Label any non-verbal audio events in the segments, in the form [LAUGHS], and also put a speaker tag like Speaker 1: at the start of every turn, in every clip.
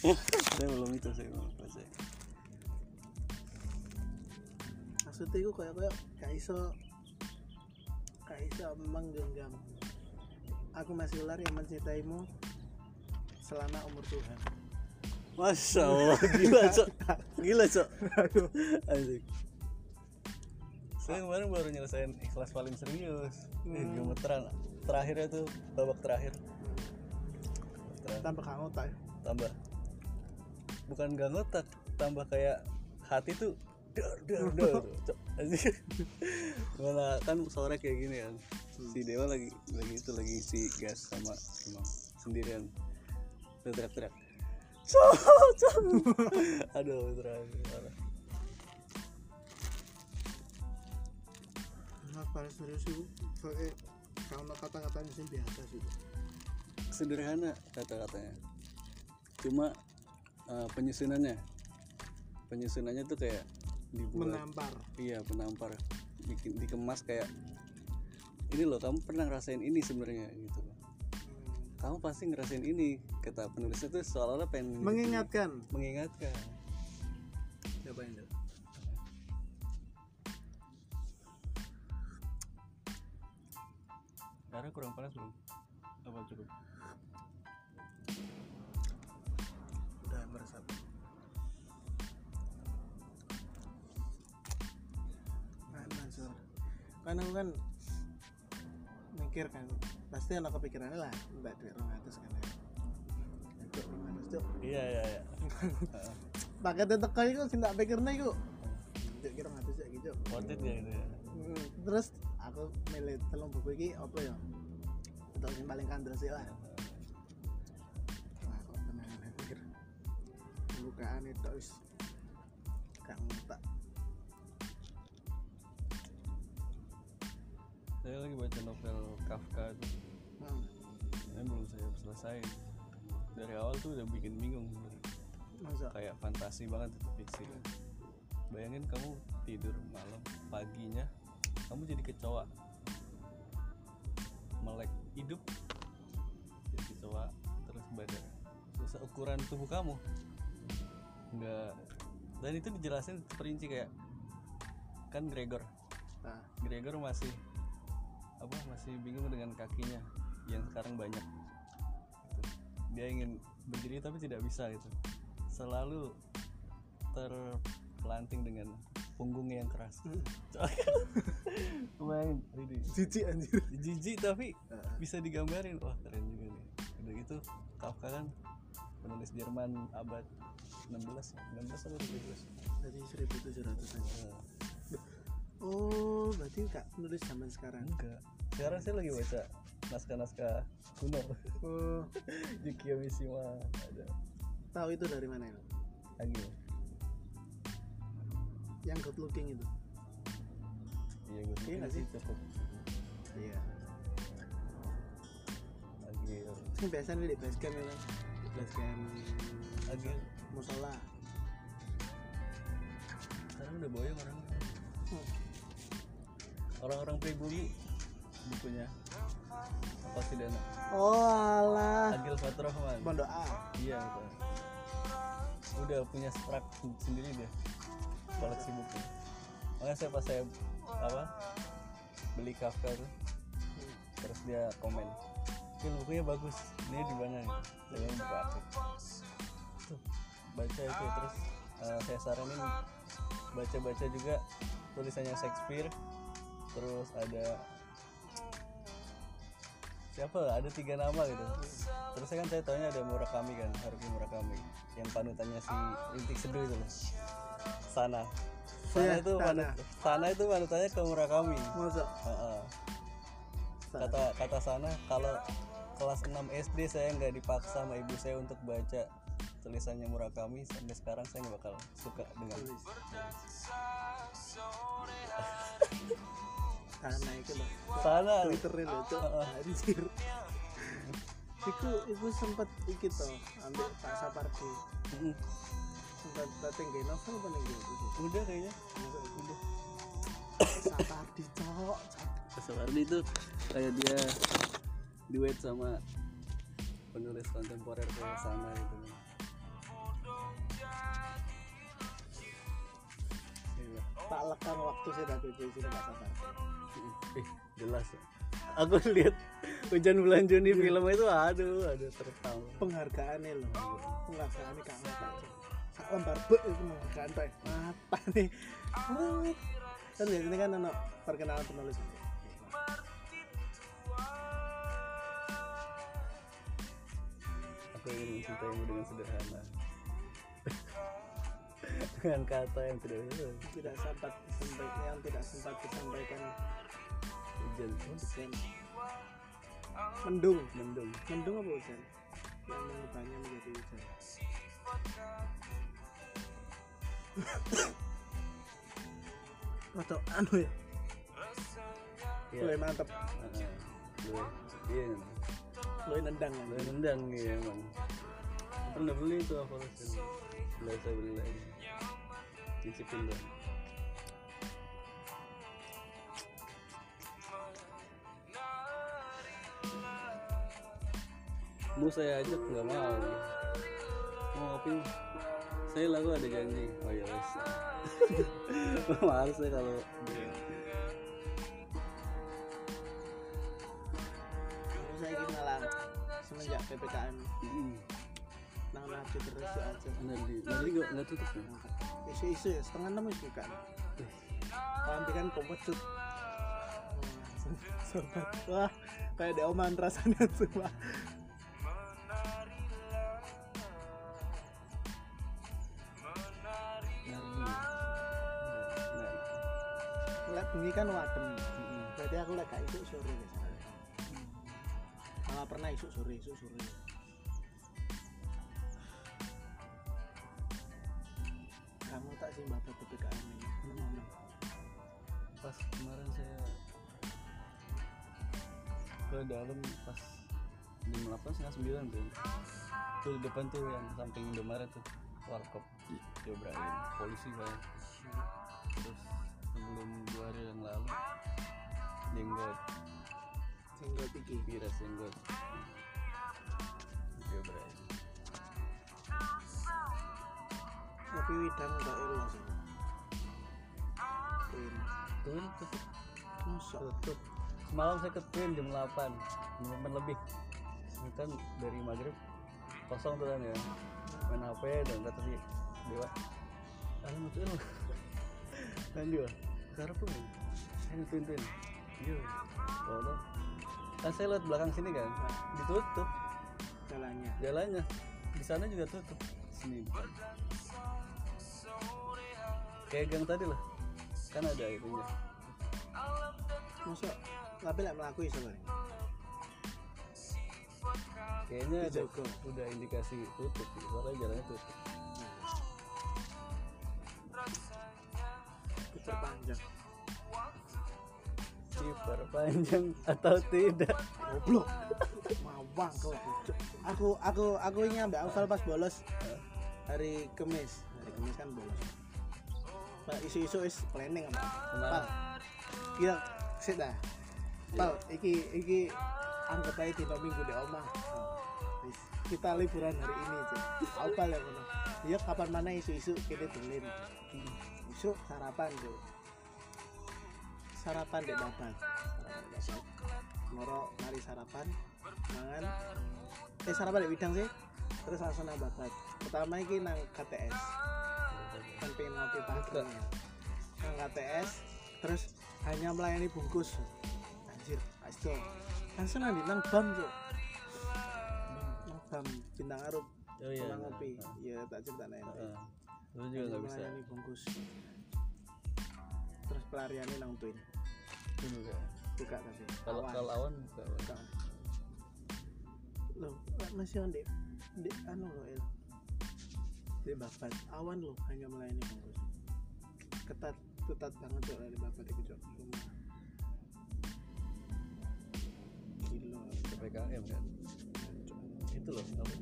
Speaker 1: saya belum itu saya belum selesai
Speaker 2: maksudnya itu kayak kayak gak iso gak iso menggenggam aku masih ular yang mencintaimu selama umur Tuhan
Speaker 1: Masya Allah, gila cok, gila cok. Asik. Saya kemarin baru nyelesain ikhlas paling serius, eh,
Speaker 2: Hmm.
Speaker 1: gemeteran. Terakhirnya tuh babak terakhir. Terakhir.
Speaker 2: tanpa kamu tak
Speaker 1: Tambah, bukan gak ngotak, tambah kayak hati tuh dar dar dar. [LAUGHS] Mana kan sore kayak gini kan, si Dewa lagi lagi itu lagi isi gas sama Imam sendirian. Dia teriak-teriak. Cok, [LAUGHS] cok. Aduh, terakhir.
Speaker 2: Mas paling serius itu kayak kalau kata-katanya sih biasa sih
Speaker 1: sederhana kata-katanya cuma uh, penyusunannya. Penyusunannya tuh kayak dibuat
Speaker 2: menampar.
Speaker 1: Iya penampar bikin dikemas kayak ini loh kamu pernah ngerasain ini sebenarnya gitu loh. Kamu pasti ngerasain ini kata penulisnya tuh seolah-olah pengen
Speaker 2: mengingatkan.
Speaker 1: Mengingatkan.
Speaker 2: Siapa yang
Speaker 1: karena kurang panas belum? Apa cukup
Speaker 2: aku kan mikir kan pasti anak kepikirannya lah mbak duit rong atus kan ya. Duit rong atus cuk.
Speaker 1: Iya iya iya. Heeh. [LAUGHS]
Speaker 2: paketnya teko itu sih tak pikirnya itu duit rong atus ya gitu
Speaker 1: it ya gitu ya?
Speaker 2: Terus aku milih telung buku ini apa ya? Untuk yang paling kandel sih lah. Bukaan itu gak ngutak
Speaker 1: saya lagi baca novel Kafka tuh
Speaker 2: hmm.
Speaker 1: ini belum saya selesai. Dari awal tuh udah bikin bingung
Speaker 2: masa?
Speaker 1: Kayak fantasi banget itu fiksi. Bayangin kamu tidur malam paginya kamu jadi kecoa. Melek hidup jadi kecoa terus badan. Terus ukuran tubuh kamu. Nggak. Dan itu dijelasin perinci kayak kan Gregor.
Speaker 2: Nah,
Speaker 1: Gregor masih apa masih bingung dengan kakinya yang sekarang banyak. Gitu. dia ingin berdiri tapi tidak bisa gitu. Selalu terpelanting dengan punggungnya yang keras. [LAUGHS] Ini
Speaker 2: cici anjir.
Speaker 1: jijik tapi
Speaker 2: Heeh.
Speaker 1: bisa digambarin. Wah keren juga nih. Udah gitu Kafka kan penulis Jerman abad 16 16 atau 17
Speaker 2: dari 1700 aja
Speaker 1: Eh,
Speaker 2: oh berarti gak nulis zaman sekarang?
Speaker 1: Enggak. Sekarang saya lagi baca naskah-naskah kuno.
Speaker 2: Oh. [LAUGHS]
Speaker 1: Yukio Mishima ada.
Speaker 2: Tahu itu dari mana itu?
Speaker 1: Lagi
Speaker 2: yang good looking itu?
Speaker 1: Iya gue
Speaker 2: Iya
Speaker 1: pikir
Speaker 2: nggak
Speaker 1: sih? cukup
Speaker 2: iya.
Speaker 1: Lagi
Speaker 2: ini biasanya di basecamp ya kan basecamp
Speaker 1: lagi
Speaker 2: musola.
Speaker 1: Sekarang udah boyong orang. Orang-orang pribumi. Bukunya. Apa sih dana
Speaker 2: oh alah.
Speaker 1: Agil Fatrahman
Speaker 2: pondok A.
Speaker 1: Iya betul. Udah punya sprak sendiri dia. Koleksi buku. Makanya saya pas saya apa beli Kafka tuh terus dia komen Kil bukunya bagus ini di mana nih? Saya buku aktif tuh baca itu terus eh, saya saranin baca-baca juga tulisannya Shakespeare terus ada siapa? Ada tiga nama gitu. Terus kan saya tanya ada Murakami kan Haruki Murakami. Yang panutannya si Rintik Seduh itu loh. Sana. Sana
Speaker 2: Iya,
Speaker 1: itu panut Sana itu panutannya ke Murakami.
Speaker 2: Masa?
Speaker 1: Kata kata Sana kalau kelas 6 SD saya nggak dipaksa sama ibu saya untuk baca tulisannya Murakami sampai sekarang saya nggak bakal suka dengan [LAUGHS]
Speaker 2: sana itu loh
Speaker 1: sana
Speaker 2: literin loh itu anjir Iku, iku sempet iki to, ambil Pak
Speaker 1: parti
Speaker 2: sempat Sempet dateng ke novel apa nih gitu?
Speaker 1: Udah kayaknya.
Speaker 2: Udah. Udah. [LAUGHS] Sapardi cowok.
Speaker 1: Sapardi itu kayak dia duet sama penulis kontemporer kayak sana gitu. Iya.
Speaker 2: Tak lekang waktu sih tapi jadi Pak sabar
Speaker 1: eh jelas ya. aku lihat hujan bulan Juni film itu aduh aduh tertawa.
Speaker 2: Penghargaannya loh. Penghargaannya kak Mata sak lembar bek itu penghargaan pak. Mata nih. Kan biasanya kan ono perkenalan penulis.
Speaker 1: Aku ingin mencintaimu dengan sederhana dengan kata yang tidak
Speaker 2: tidak sempat disampaikan yang tidak sempat disampaikan.
Speaker 1: Hujan.
Speaker 2: Hujan. Mendung.
Speaker 1: Mendung.
Speaker 2: Mendung apa hujan? Yang mengubahnya menjadi hujan. [COUGHS] Atau anu ya?
Speaker 1: Ya.
Speaker 2: Mulai mantep.
Speaker 1: Iya
Speaker 2: Mulai nendang. Kan
Speaker 1: nendang ya emang. Pernah beli itu apa sih saya beli lagi cicipin dong. Mau saya ajak nggak mau. Mau ngopi? Saya lagu ada janji. Oh ya wes. [LAUGHS] Harus ya kalau
Speaker 2: saya ingin malah semenjak ppkm
Speaker 1: Hmm,
Speaker 2: nafsu terus ya aja.
Speaker 1: nanti nanti nggak nggak tutup ya?
Speaker 2: Isu-isu ya setengah enam wis buka nanti kan pemecut sobat wah kayak di oman rasanya.
Speaker 1: Nah,
Speaker 2: lek bengi kan wadem. Berarti aku lek gak isuk sore malah pernah isuk sore isuk sore kamu tak sih bapak ppkm ini Gimana?
Speaker 1: pas kemarin saya ke dalam pas jam delapan setengah sembilan tuh tuh di depan tuh yang samping Indomaret tuh warkop. Diobrolin polisi saya terus sebelum dua hari yang lalu jenggot.
Speaker 2: Single tinggi
Speaker 1: viras jenggot. Diobrolin
Speaker 2: tapi widang gak elah sih. Twin.
Speaker 1: tuh tutup
Speaker 2: Masa?
Speaker 1: tutup semalam saya ke Twin jam 8 menit lebih. Ini kan dari maghrib kosong tuh kan ya. Main HP dan kata si dewa. Ada loh kan dia sekarang pun. Saya Twin Twin iya. Kalau kan saya lihat belakang sini kan? Ditutup.
Speaker 2: Jalannya.
Speaker 1: Jalannya. Di sana juga tutup. Sini kayak gang tadi lah. Kan ada itunya.
Speaker 2: Masa tapi lek melaku iso kan
Speaker 1: kayaknya ada, udah indikasi tutup sih. Soalnya jalannya tutup.
Speaker 2: Putar panjang
Speaker 1: kiper panjang atau tidak?
Speaker 2: goblok. Mawang kau aku aku aku ini ambek Aufal pas bolos. Hari Kamis hari Kamis kan bolos isu-isu is planning apa Pal kira sih dah. Pal iki iki anggap aja dino minggu di omah. Wis, kita liburan hari ini Cuk. Aufal ya kono iya kapan mana isu-isu kita dolen. Isu sarapan tuh sarapan di babat. Sarapan di babat moro mari sarapan. Mangan. Eh sarapan di bidang sih terus langsung nang babat. Pertama iki nang KTS kan pengen ngopi pagi nang KTS terus hanya melayani bungkus. Anjir asto langsung nanti nang bam tuh nang bam bintang arup
Speaker 1: oh iya.
Speaker 2: Nang ngopi. Ya tak cerita nanti
Speaker 1: Heeh. lu juga nggak bisa.
Speaker 2: melayani bungkus. Terus pelariannya nang twin.
Speaker 1: Itu juga.
Speaker 2: Buka tapi
Speaker 1: kalau
Speaker 2: awan.
Speaker 1: kalau awan buka
Speaker 2: buka. Lek masih on di di anu loh el di babat awan loh hanya melayani bungkus ketat ketat banget tuh di babat itu Cok. rumah gila
Speaker 1: ppkm kan? Itu loh apa?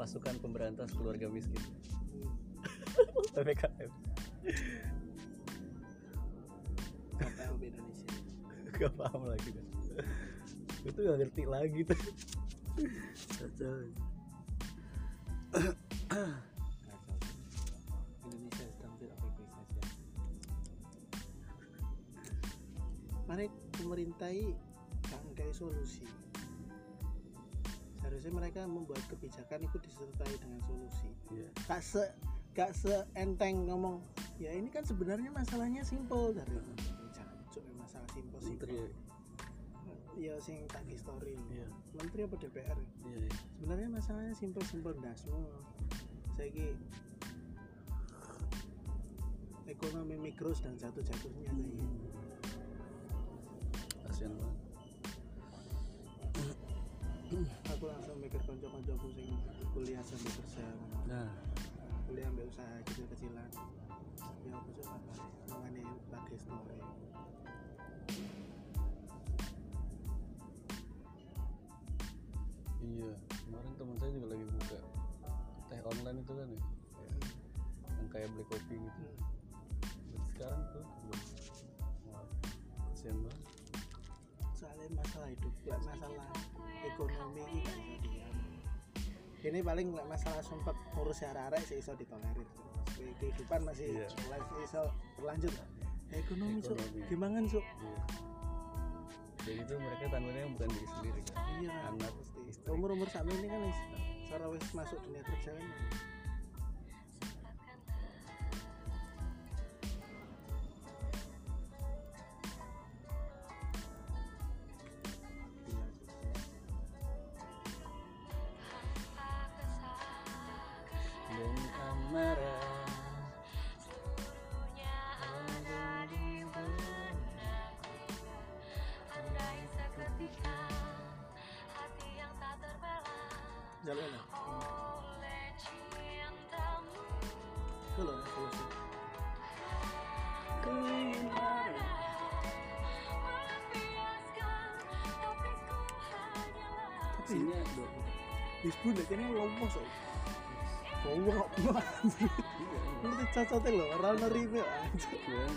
Speaker 1: pasukan pemberantas keluarga miskin. [LAUGHS] Ppkm
Speaker 2: KPLB Indonesia. [LAUGHS]
Speaker 1: Gak paham lagi kan itu gak ngerti lagi tuh. Kacau. [CLEARS THROAT]
Speaker 2: gak kayak solusi. Seharusnya mereka membuat kebijakan itu disertai dengan solusi.
Speaker 1: Iya.
Speaker 2: Gak se gak seenteng ngomong ya ini kan sebenarnya masalahnya simpel. Dari Jancuk, masalah simpel simpel
Speaker 1: ya
Speaker 2: sing tak story.
Speaker 1: Iya.
Speaker 2: Menteri apa DPR ya?
Speaker 1: iya
Speaker 2: sebenarnya masalahnya simpel simpel dasmu saya ekonomi mikro sedang jatuh jatuhnya gitu.
Speaker 1: Kasihan banget
Speaker 2: aku langsung mikir konco-koncoku sing kuliah sambil kerja.
Speaker 1: Nah.
Speaker 2: Kuliah ambil usaha kecil-kecilan. Ya aku coba mengenai lagi story.
Speaker 1: Iya kemarin teman saya juga lagi buka teh online itu kan ya? Yang kayak beli kopi gitu.
Speaker 2: Hmm.
Speaker 1: Sekarang tuh kasihan banget
Speaker 2: masalah hidup lah masalah ekonomi. Ini gak bisa diam ini paling lek masalah sempat ngurus arek-arek sih iso ditolerir. Kehidupan masih
Speaker 1: Iya.
Speaker 2: mulai iso berlanjut. Ekonomi
Speaker 1: Ekonomi.
Speaker 2: gimana cuk?
Speaker 1: Iya. Dan itu mereka tanggungannya bukan diri sendiri kan?
Speaker 2: Iya.
Speaker 1: Anak
Speaker 2: pasti
Speaker 1: istri.
Speaker 2: Umur umur sama ini kan wis cara wis masuk dunia kerja kan wis budak ini lomo so Bawa ngerti cocoknya loh orang nerima aja
Speaker 1: Iya,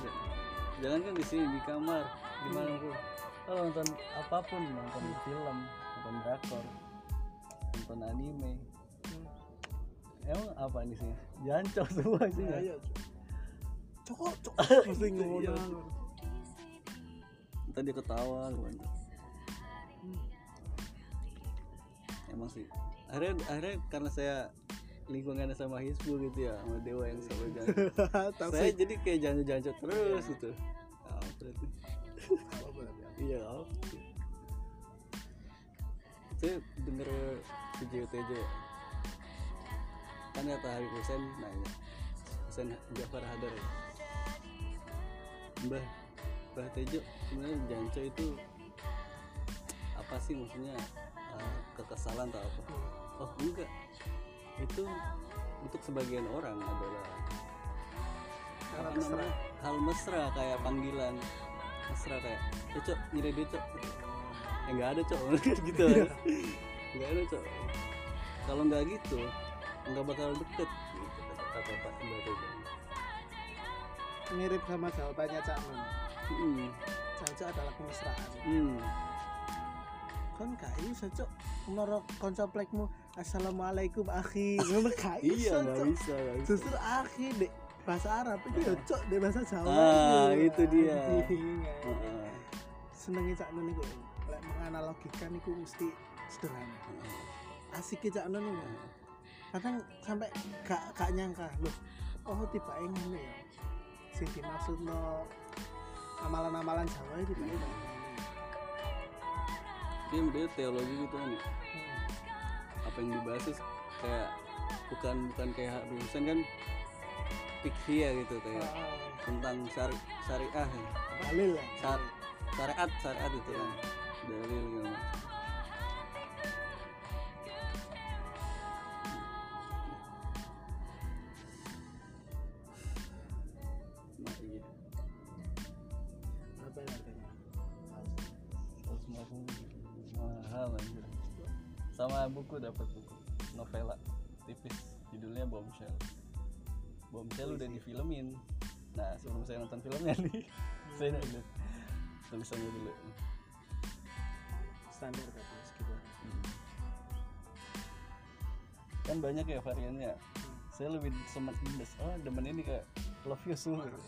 Speaker 1: jangan kan di sini di kamar di mana pun kalau nonton apa pun nonton film nonton drakor nonton anime. Emang apa di sini jancok semua sih ya?
Speaker 2: Cokok cok. Mesti [LAUGHS]
Speaker 1: Iya,
Speaker 2: ngono
Speaker 1: iya. Dia ketawa lu anjir. emang sih akhirnya akhirnya karena saya lingkungannya sama Hizbu gitu ya sama dewa yang selalu jancok [LAUGHS] saya jadi kayak jancok-jancok terus gitu. Ah, berarti. Iya saya denger video TJ ya. kan kata Hari Husen nanya. Husen Jafar Hadar. Ya Mbah Mbah Tejo sebenarnya Janco itu apa sih maksudnya? Eh, kekesalan atau apa oh enggak itu untuk sebagian orang adalah
Speaker 2: Kalau
Speaker 1: apa
Speaker 2: mesra.
Speaker 1: namanya, hal mesra kayak panggilan. Mesra kayak ya cok nyari dia cok. Ya nggak ada cok. [LAUGHS] Gitu
Speaker 2: Iya.
Speaker 1: nggak ada cok. Kalau nggak gitu nggak bakal deket gitu kata Mbak
Speaker 2: mirip sama jawabannya Cak Nun.
Speaker 1: Hmm.
Speaker 2: Caca adalah kemesraan.
Speaker 1: Hmm.
Speaker 2: Kan gak iso cok konco plekmu assalamualaikum akhi. Ngono gak [LAUGHS] iso
Speaker 1: iya
Speaker 2: cok
Speaker 1: bisa
Speaker 2: justru akhi dek bahasa Arab itu ya cok dek bahasa Jawa
Speaker 1: Ah, itu dia.
Speaker 2: Anjing,
Speaker 1: Heeh.
Speaker 2: senengnya Cak Nun iku lek menganalogikan iku mesti sederhana. Asik Cak Nun iku kadang sampai gak gak nyangka loh oh tiba ngono ya? Sing dimaksud no amalan-amalan Jawa itu tiba
Speaker 1: dia dia teologi gitu kan. Ya apa yang dibahas tuh kayak bukan bukan kayak Hussein kan fikih ya gitu kayak tentang syari syariah ya.
Speaker 2: dalil
Speaker 1: syariat syariat itu kan dalil gitu sama buku dapat buku novela tipis judulnya Bombshell. Bombshell udah difilmin. Nah sebelum saya nonton filmnya nih [LAUGHS] saya udah tulisannya dulu.
Speaker 2: Standar tapi meskipun
Speaker 1: kan banyak ya variannya. Saya lebih semen oh demen ini kayak love you gitu.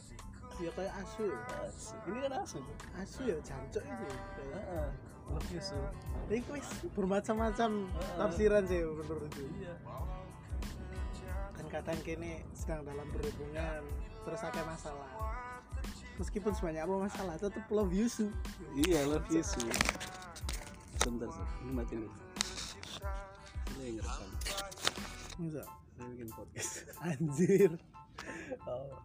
Speaker 2: ya kayak asu.
Speaker 1: Asu. Ini kan asu.
Speaker 2: Asu ya jancuk itu
Speaker 1: Heeh. Love you su
Speaker 2: itu wis bermacam-macam tafsiran sih menurutku
Speaker 1: iya.
Speaker 2: Kan kadang kini sedang dalam berhubungan terus ada masalah. Meskipun sebanyak apa masalah tetap love you su.
Speaker 1: Iya love you su. Bentar su. Ini mati dulu. Ini yang ngerekam.
Speaker 2: Masa?
Speaker 1: saya bikin podcast.
Speaker 2: Anjir.
Speaker 1: Oh.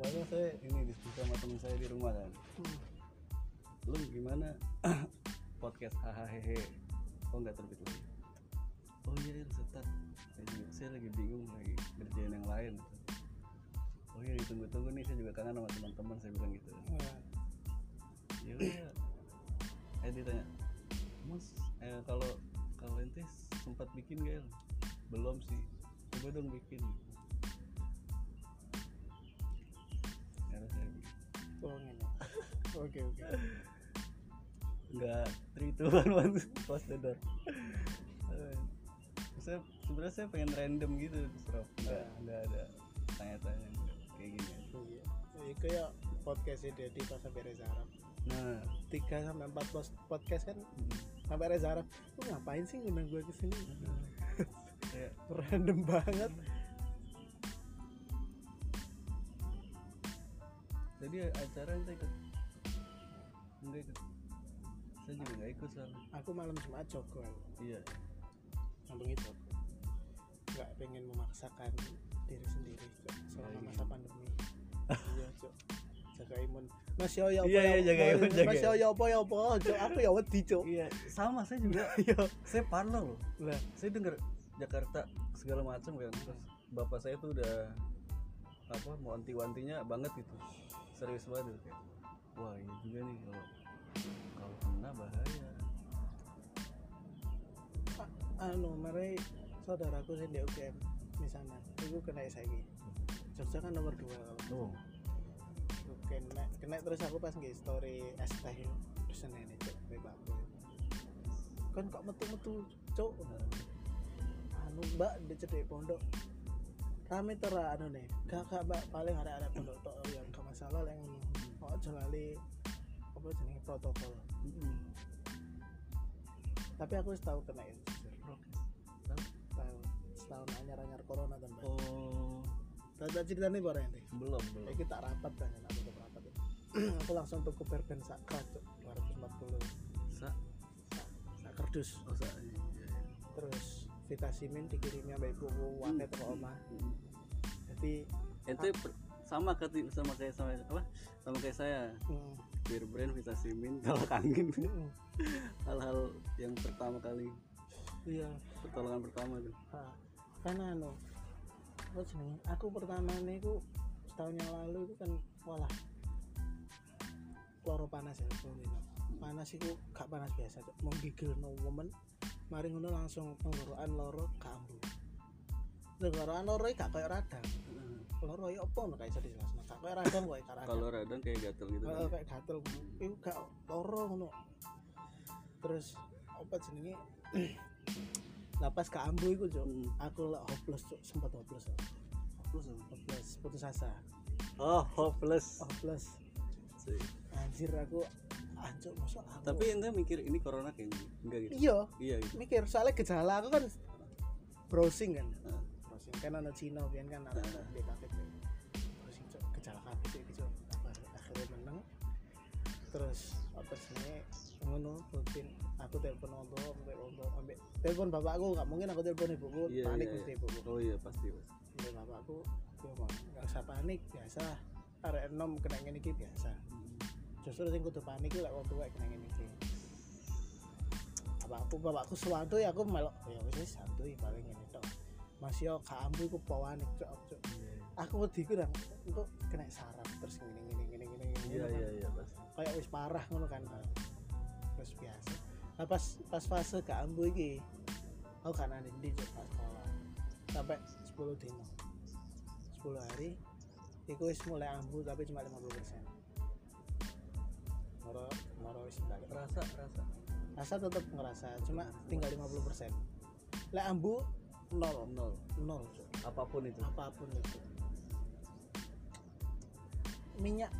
Speaker 1: Makanya saya ini diskusi sama temen saya di rumah kan?
Speaker 2: Hmm.
Speaker 1: Lu gimana? [CLEARS THROAT] Podcast hahaha. Kok nggak terbit lagi? Oh iya iya setat saya, juga- saya lagi bingung lagi kerjain yang lain. Oh iya ditunggu-tunggu nih saya juga kangen sama teman-teman saya bilang gitu.
Speaker 2: Wah,
Speaker 1: ya udah. Eh ditanya mas eh, kalau kalau ente sempat bikin gak El?" belum sih. Coba dong bikin. Karena saya bikin.
Speaker 2: oh ini [LAUGHS] oke oke
Speaker 1: nggak three two one one close the door. Eh, saya sebenarnya saya pengen random gitu terus nggak nggak ada tanya-tanya kayak gini.
Speaker 2: Iya. Ini kayak podcast Dedi pas sampai Reza Arab.
Speaker 1: Nah.
Speaker 2: Tiga sampai empat podcast kan?
Speaker 1: Mm,
Speaker 2: sampai Reza Arab lu ngapain sih ngundang gue ke sini
Speaker 1: kayak [LAUGHS]
Speaker 2: random banget.
Speaker 1: Jadi acara ente ikut? Enggak ikut saya juga nggak ikut soalnya
Speaker 2: aku malam Jumat Joko
Speaker 1: iya.
Speaker 2: Ngambung itu. Nggak pengen memaksakan diri sendiri Cok, selama
Speaker 1: Iya,
Speaker 2: masa pandemi. Iya cok jaga imun. Mas yo yo
Speaker 1: Iya, iya, jaga imun, jaga
Speaker 2: mas yo yo apa yo apa cok aku ya wedi cok
Speaker 1: iya. Sama saya juga. [LAUGHS]
Speaker 2: Iya.
Speaker 1: Saya parno loh.
Speaker 2: Lah.
Speaker 1: Saya denger Jakarta segala macam kan terus bapak saya tuh udah apa mau anti-wantinya banget gitu. Serius banget kayak wah iya juga nih kalau kalau kena bahaya.
Speaker 2: Anu mari saudaraku sing di UGM misalnya itu kena saiki. Jogja kan nomor dua. Kalau
Speaker 1: oh
Speaker 2: kena kena terus aku pas nge story es teh terus nenek cok bapak kan kok metu-metu cok anu mbak di cedek pondok. Rame tera anu nih gak mbak. Paling ada ada pondok tok yang gak masalah yang ngono. Kok apa jenenge protokol
Speaker 1: mm
Speaker 2: tapi aku tahu kena itu
Speaker 1: Tahu?
Speaker 2: tahu setahun anyar anyar corona kan mbak
Speaker 1: oh.
Speaker 2: Tahu tak cerita nih barang ini
Speaker 1: belum belum.
Speaker 2: Kayak kita rapat kan, aku tutup rapat. [CLEARS THROAT] aku langsung tuku perben sak krat, Cuk. 240
Speaker 1: sa
Speaker 2: sak? Kerdus.
Speaker 1: oh sa iya, iya.
Speaker 2: Terus vitamin dikirimnya ibu wakai teko omah.
Speaker 1: Mm.
Speaker 2: Jadi
Speaker 1: ente per- sama kati sama kayak sama apa? Sama kayak saya.
Speaker 2: Hmm,
Speaker 1: beer brand vitamin tolak angin
Speaker 2: hmm,
Speaker 1: hal-hal yang pertama kali
Speaker 2: iya.
Speaker 1: pertolongan pertama tuh
Speaker 2: Ha. Karena anu apa jenenge? Aku pertama nih aku setahun yang lalu itu kan walah loro panas ya panas itu gak panas biasa Cuk. mau gigil no momen mari ngono langsung tenggorokan loro kambu tenggorokan loro gak kayak radang loro ya apa no kayak jadi jelas gak kayak radang kok kayak radang.
Speaker 1: Kalau radang kayak gatel gitu
Speaker 2: Heeh,
Speaker 1: kan.
Speaker 2: kayak gatel. Itu gak loro ngono. Terus apa jenenge? [CLEARS THROAT] Lah pas kambu iku Cuk.
Speaker 1: Hmm.
Speaker 2: aku lah hopeless Cuk. sempat hopeless.
Speaker 1: Hopeless
Speaker 2: hopeless putus asa.
Speaker 1: Oh hopeless.
Speaker 2: Hopeless. Anjir aku anjir masuk aku.
Speaker 1: Tapi ente mikir ini corona kayaknya enggak gitu?
Speaker 2: Iya.
Speaker 1: Iya gitu?
Speaker 2: Mikir soalnya gejala aku kan browsing kan.
Speaker 1: Heeh.
Speaker 2: Browsing kan ada Cina biar kan ada cok gejala kabeh cok iki cok Apa, akhirnya menang terus apa sih ngono rutin aku telepon ondo ambek ondo ambek telepon bapakku nggak mungkin aku telepon ibuku
Speaker 1: Iya,
Speaker 2: panik
Speaker 1: iya,
Speaker 2: mesti
Speaker 1: iya.
Speaker 2: ibuku.
Speaker 1: Oh iya pasti pasti
Speaker 2: ambek bapakku yo Bang, nggak usah panik biasa. Arek enom kena ngene iki biasa. Justru sing kudu panik lek wong tuwek kena ngene iki. Bapakku bapakku suwanto ya aku melok ya wis santuy paling ngene tok Mas yo kambu iku pawanik cok cok
Speaker 1: iya.
Speaker 2: Aku wedi ku nang engko kena saraf terus ngene ngene ngene ngene
Speaker 1: iya iya iya
Speaker 2: kayak wis parah ngono kan terus biasa. Nah pas pas fase kambu iki aku kan ada di pas sekolah. Sampai 10 dino. 10 hari iku wis mulai ambu tapi cuma 50 persen. Moro moro wis balik.
Speaker 1: Rasa rasa
Speaker 2: rasa tetap ngerasa cuma tinggal 50 persen. Lek ambu nol
Speaker 1: nol
Speaker 2: nol Cok.
Speaker 1: apa pun itu.
Speaker 2: Apa pun itu. Minyak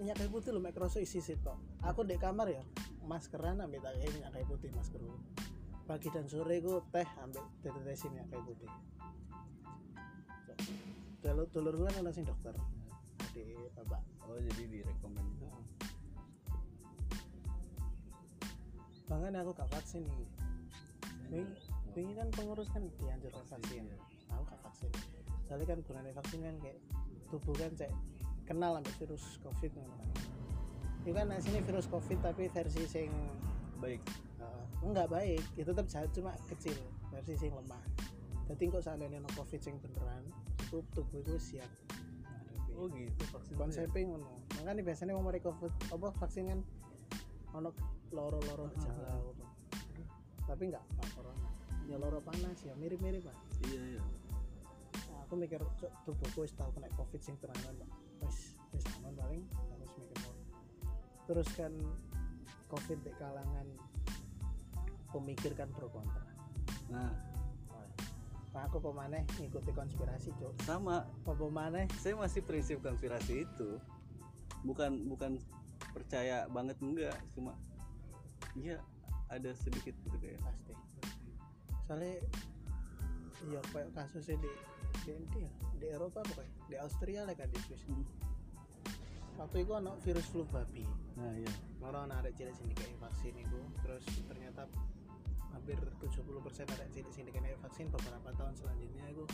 Speaker 2: minyak kayu putih lho mek kroso isi sitok aku di kamar ya maskeran ambil tak minyak kayu putih maskerku pagi dan sore ku teh ambil tetetesi minyak kayu putih. Kalau dulur gue kan ada sing dokter. Di bapak.
Speaker 1: Oh jadi direkomend.
Speaker 2: Makanya aku gak vaksin nih Wingi kan pengurus kan dianjurkan vaksin
Speaker 1: Iya.
Speaker 2: aku gak vaksin. Soalnya kan gunanya vaksin kan kayak tubuh kan cek kenal ambil virus covid kan. itu kan sini virus covid tapi versi sing
Speaker 1: baik.
Speaker 2: Uh, enggak baik itu tetap jahat cuma kecil versi sing lemah. Jadi kok seandainya no covid sing beneran itu tubuh itu siap.
Speaker 1: Oh gitu vaksin ya?
Speaker 2: konsepnya ngono. Makanya biasanya mau mereka covid apa vaksin kan ono loro-loro gejala ngono. Tapi enggak pak corona ya loro panas ya mirip-mirip pak.
Speaker 1: Iya iya.
Speaker 2: Nah, aku mikir cok tubuhku wis tau kena covid sing terangan pak. Wis wis aman paling harus mikir mau terus kan covid di kalangan pemikir kan pro kontra.
Speaker 1: Nah.
Speaker 2: Nah aku pemaneh ngikuti konspirasi cok
Speaker 1: sama.
Speaker 2: Apa pemaneh
Speaker 1: saya masih prinsip konspirasi itu. Bukan bukan percaya banget enggak. Cuma iya ada sedikit gitu kayak.
Speaker 2: Pasti soalnya ya kayak kasusnya di di di, di Eropa pokoknya di Austria lah kan di Swiss. Waktu itu anak virus flu babi.
Speaker 1: Nah iya.
Speaker 2: Orang ada cilik sini kayak vaksin itu terus ternyata hampir 70% ada cilik sini kayak vaksin beberapa tahun selanjutnya itu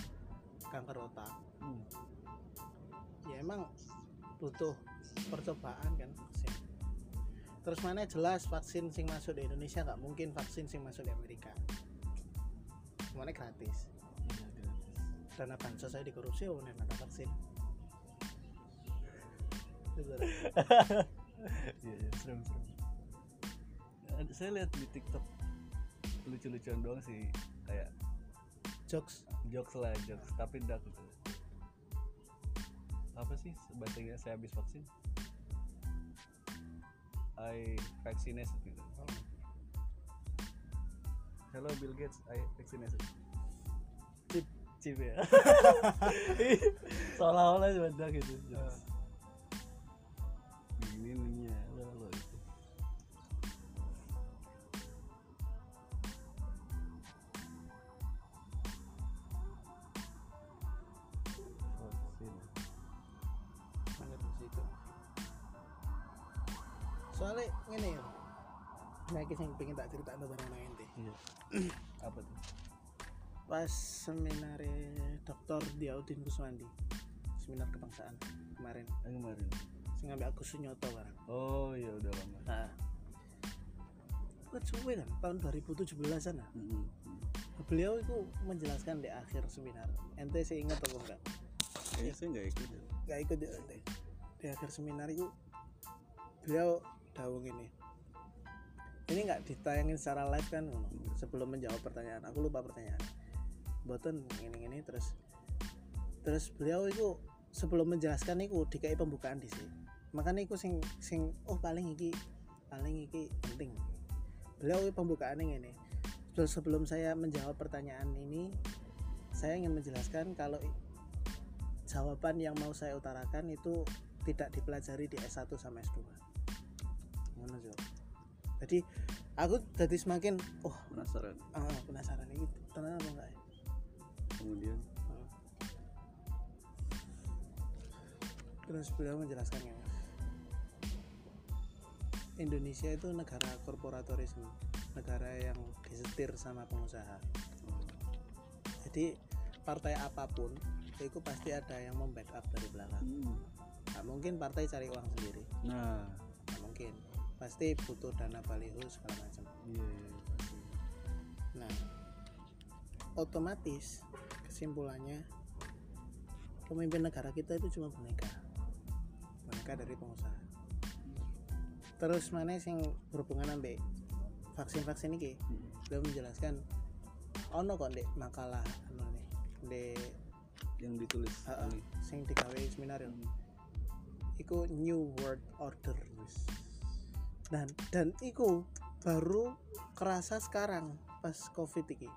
Speaker 2: kanker otak.
Speaker 1: Hmm.
Speaker 2: ya emang butuh percobaan kan vaksin terus mana jelas vaksin sing masuk di Indonesia nggak mungkin vaksin sing masuk di Amerika semuanya gratis.
Speaker 1: Gratis.
Speaker 2: dana bansos saya dikorupsi oh nih dana vaksin.
Speaker 1: Iya iya serem serem. Saya lihat di TikTok lucu-lucuan doang sih kayak
Speaker 2: jokes.
Speaker 1: jokes lah jokes tapi dark gitu. Apa sih bacanya saya habis vaksin? I vaccinated gitu hello Bill Gates I vaccinated
Speaker 2: Chip.
Speaker 1: chip ya [LAUGHS] [LAUGHS] seolah-olah cuma gitu jokes.
Speaker 2: Dokter Diaudin Kuswandi seminar kebangsaan kemarin.
Speaker 1: Yang kemarin.
Speaker 2: Sing ngambil aku sunyoto barang
Speaker 1: oh iya udah lama.
Speaker 2: Nah. Kan suwe kan tahun 2017an lah
Speaker 1: Mm-mm.
Speaker 2: beliau itu menjelaskan di akhir seminar. Ente sih ingat apa enggak?
Speaker 1: Kayaknya saya nggak ikut ya.
Speaker 2: nggak ikut di, di, di akhir seminar itu beliau dawung ini. Ini nggak ditayangin secara live kan sebelum menjawab pertanyaan. Aku lupa pertanyaan. Boten ini ini terus terus beliau itu sebelum menjelaskan itu dikai pembukaan di sini. Makanya itu sing sing oh paling iki paling iki penting. Beliau pembukaan ini terus sebelum saya menjawab pertanyaan ini saya ingin menjelaskan kalau jawaban yang mau saya utarakan itu tidak dipelajari di S1 sama S2 Ngono, jadi aku jadi semakin oh
Speaker 1: penasaran.
Speaker 2: Ah, penasaran. Ini tenang apa enggak ya?
Speaker 1: kemudian
Speaker 2: terus beliau menjelaskan ya Indonesia itu negara korporatorisme negara yang disetir sama pengusaha. Jadi partai apa pun itu pasti ada yang membackup dari belakang.
Speaker 1: Hmm.
Speaker 2: nggak mungkin partai cari uang sendiri.
Speaker 1: Nah.
Speaker 2: Nggak mungkin. Pasti butuh dana baliho segala macam.
Speaker 1: Pasti.
Speaker 2: nah otomatis kesimpulannya pemimpin negara kita itu cuma boneka boneka dari pengusaha terus mana yang berhubungan sampai vaksin-vaksin ini
Speaker 1: Mm.
Speaker 2: beliau menjelaskan ono kok dek makalah anu nih dek
Speaker 1: yang ditulis
Speaker 2: Heeh.
Speaker 1: ini
Speaker 2: sing digawe seminar.
Speaker 1: Hmm.
Speaker 2: iku new world order dan dan iku baru kerasa sekarang pas covid ini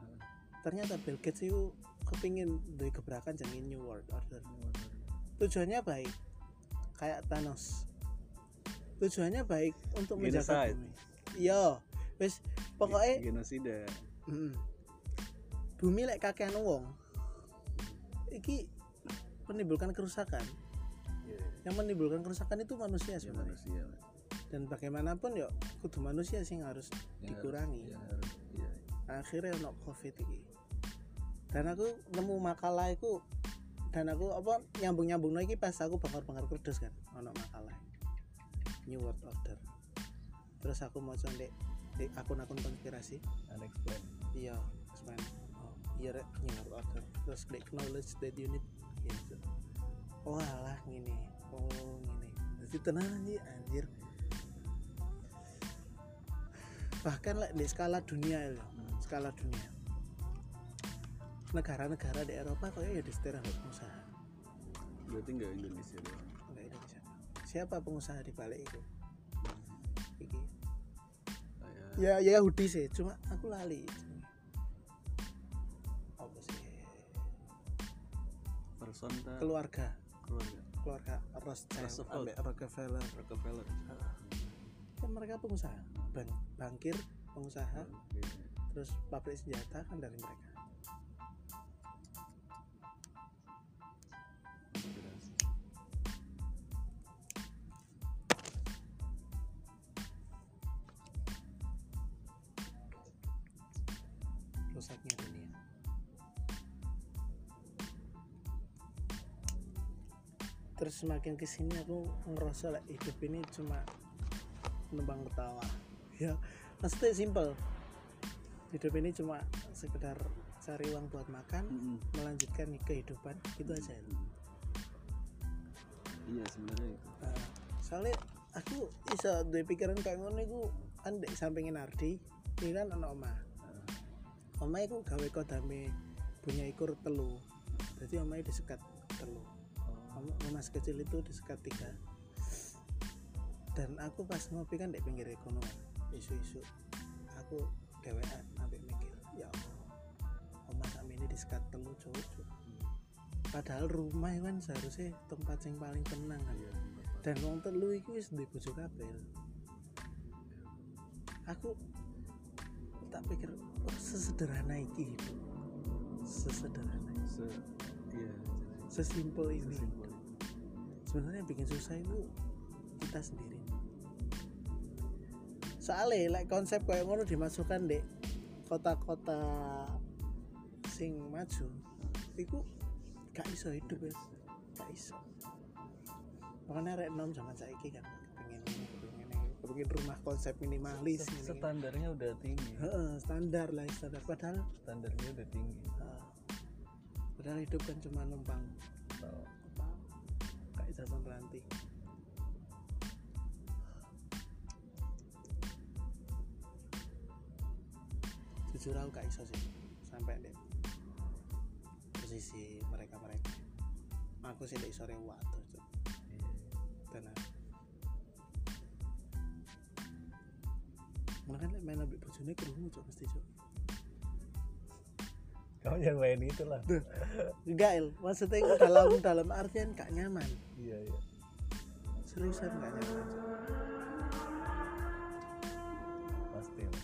Speaker 2: ternyata Bill Gates itu kepingin dari gebrakan jadi new world order tujuannya baik kayak Thanos tujuannya baik untuk menjaga bumi iya wis pokoknya
Speaker 1: genosida
Speaker 2: Mm. Bumi lek kakean wong. Iki menimbulkan kerusakan.
Speaker 1: Iya,
Speaker 2: Yang menimbulkan kerusakan itu manusia
Speaker 1: ya
Speaker 2: sebenarnya.
Speaker 1: manusia
Speaker 2: Dan bagaimanapun ya kudu manusia sih harus
Speaker 1: Yang
Speaker 2: dikurangi.
Speaker 1: yang harus iya
Speaker 2: Akhirnya ono Covid iki. Dan aku nemu makalah iku dan aku apa nyambung-nyambung lagi pas aku bakar-bakar kerdus kan ono makalah New World Order. Terus aku mau ndek di akun-akun konspirasi.
Speaker 1: Unexplained
Speaker 2: iya semen oh iya rek new world order. Terus klik knowledge that you need. Gitu oh alah gini oh gini jadi tenang anjir anjir. Bahkan lah di skala dunia ya. Skala dunia negara-negara di Eropa kok ya di setirah pengusaha?
Speaker 1: Berarti nggak Indonesia doang
Speaker 2: enggak Indonesia. Siapa pengusaha di balik itu? Iki. Ya ya Yahudi sih cuma aku lali. Apa sih?
Speaker 1: Person
Speaker 2: keluarga.
Speaker 1: Keluarga.
Speaker 2: Keluarga Rothschild ambek Rockefeller.
Speaker 1: Rockefeller.
Speaker 2: Kan mereka pengusaha. Bang, bangkir pengusaha.
Speaker 1: Oke.
Speaker 2: terus pabrik senjata kan dari mereka rusaknya dunia terus semakin ke sini aku ngerasa lah hidup ini cuma numpang ketawa. [LAUGHS] Ya maksudnya simple hidup ini cuma sekedar cari uang buat makan
Speaker 1: Mm-mm.
Speaker 2: melanjutkan kehidupan gitu aja.
Speaker 1: Iya sebenarnya itu.
Speaker 2: Nah, soalnya aku bisa duwe pikiran kayak ngono iku kan sampingin Ardi ini kan ana omah Omah iku gawe kodame punya ikur telu. Jadi omahnya disekat telu. Omah sekecil itu disekat tiga. Dan aku pas ngopi kan di pinggir ekonomi isu-isu. Aku dewean sampai mikir ya Allah omah kami ini disekat telu cowok cowok. padahal rumah kan seharusnya tempat yang paling tenang kan.
Speaker 1: Iya
Speaker 2: dan wong telu iki wis duwe bojo kabeh aku tak pikir sesederhana iki hidup. Sesederhana.
Speaker 1: Se iya
Speaker 2: sesimpel ini
Speaker 1: sesimpel itu.
Speaker 2: sebenarnya yang bikin susah itu kita sendiri. Soalnya like konsep kayak ngono dimasukkan dek kota-kota sing maju itu gak iso hidup ya gak iso. Makanya rek nom zaman saiki kan pengen rumah konsep minimalis ini.
Speaker 1: standarnya udah tinggi.
Speaker 2: Heeh, standar lah standar. Padahal
Speaker 1: standarnya udah tinggi.
Speaker 2: Eh, padahal hidup kan cuma numpang. Apa kayak jason ranting. Jujur aku gak iso sih sampai deh posisi mereka mereka aku sih gak iso rewat Mana kan main ambek bojone kerungu cok mesti cok.
Speaker 1: kamu yang main itu lah
Speaker 2: Enggak il, maksudnya dalam dalam artian gak nyaman.
Speaker 1: iya iya
Speaker 2: Seriusan gak nyaman.
Speaker 1: Pasti lah.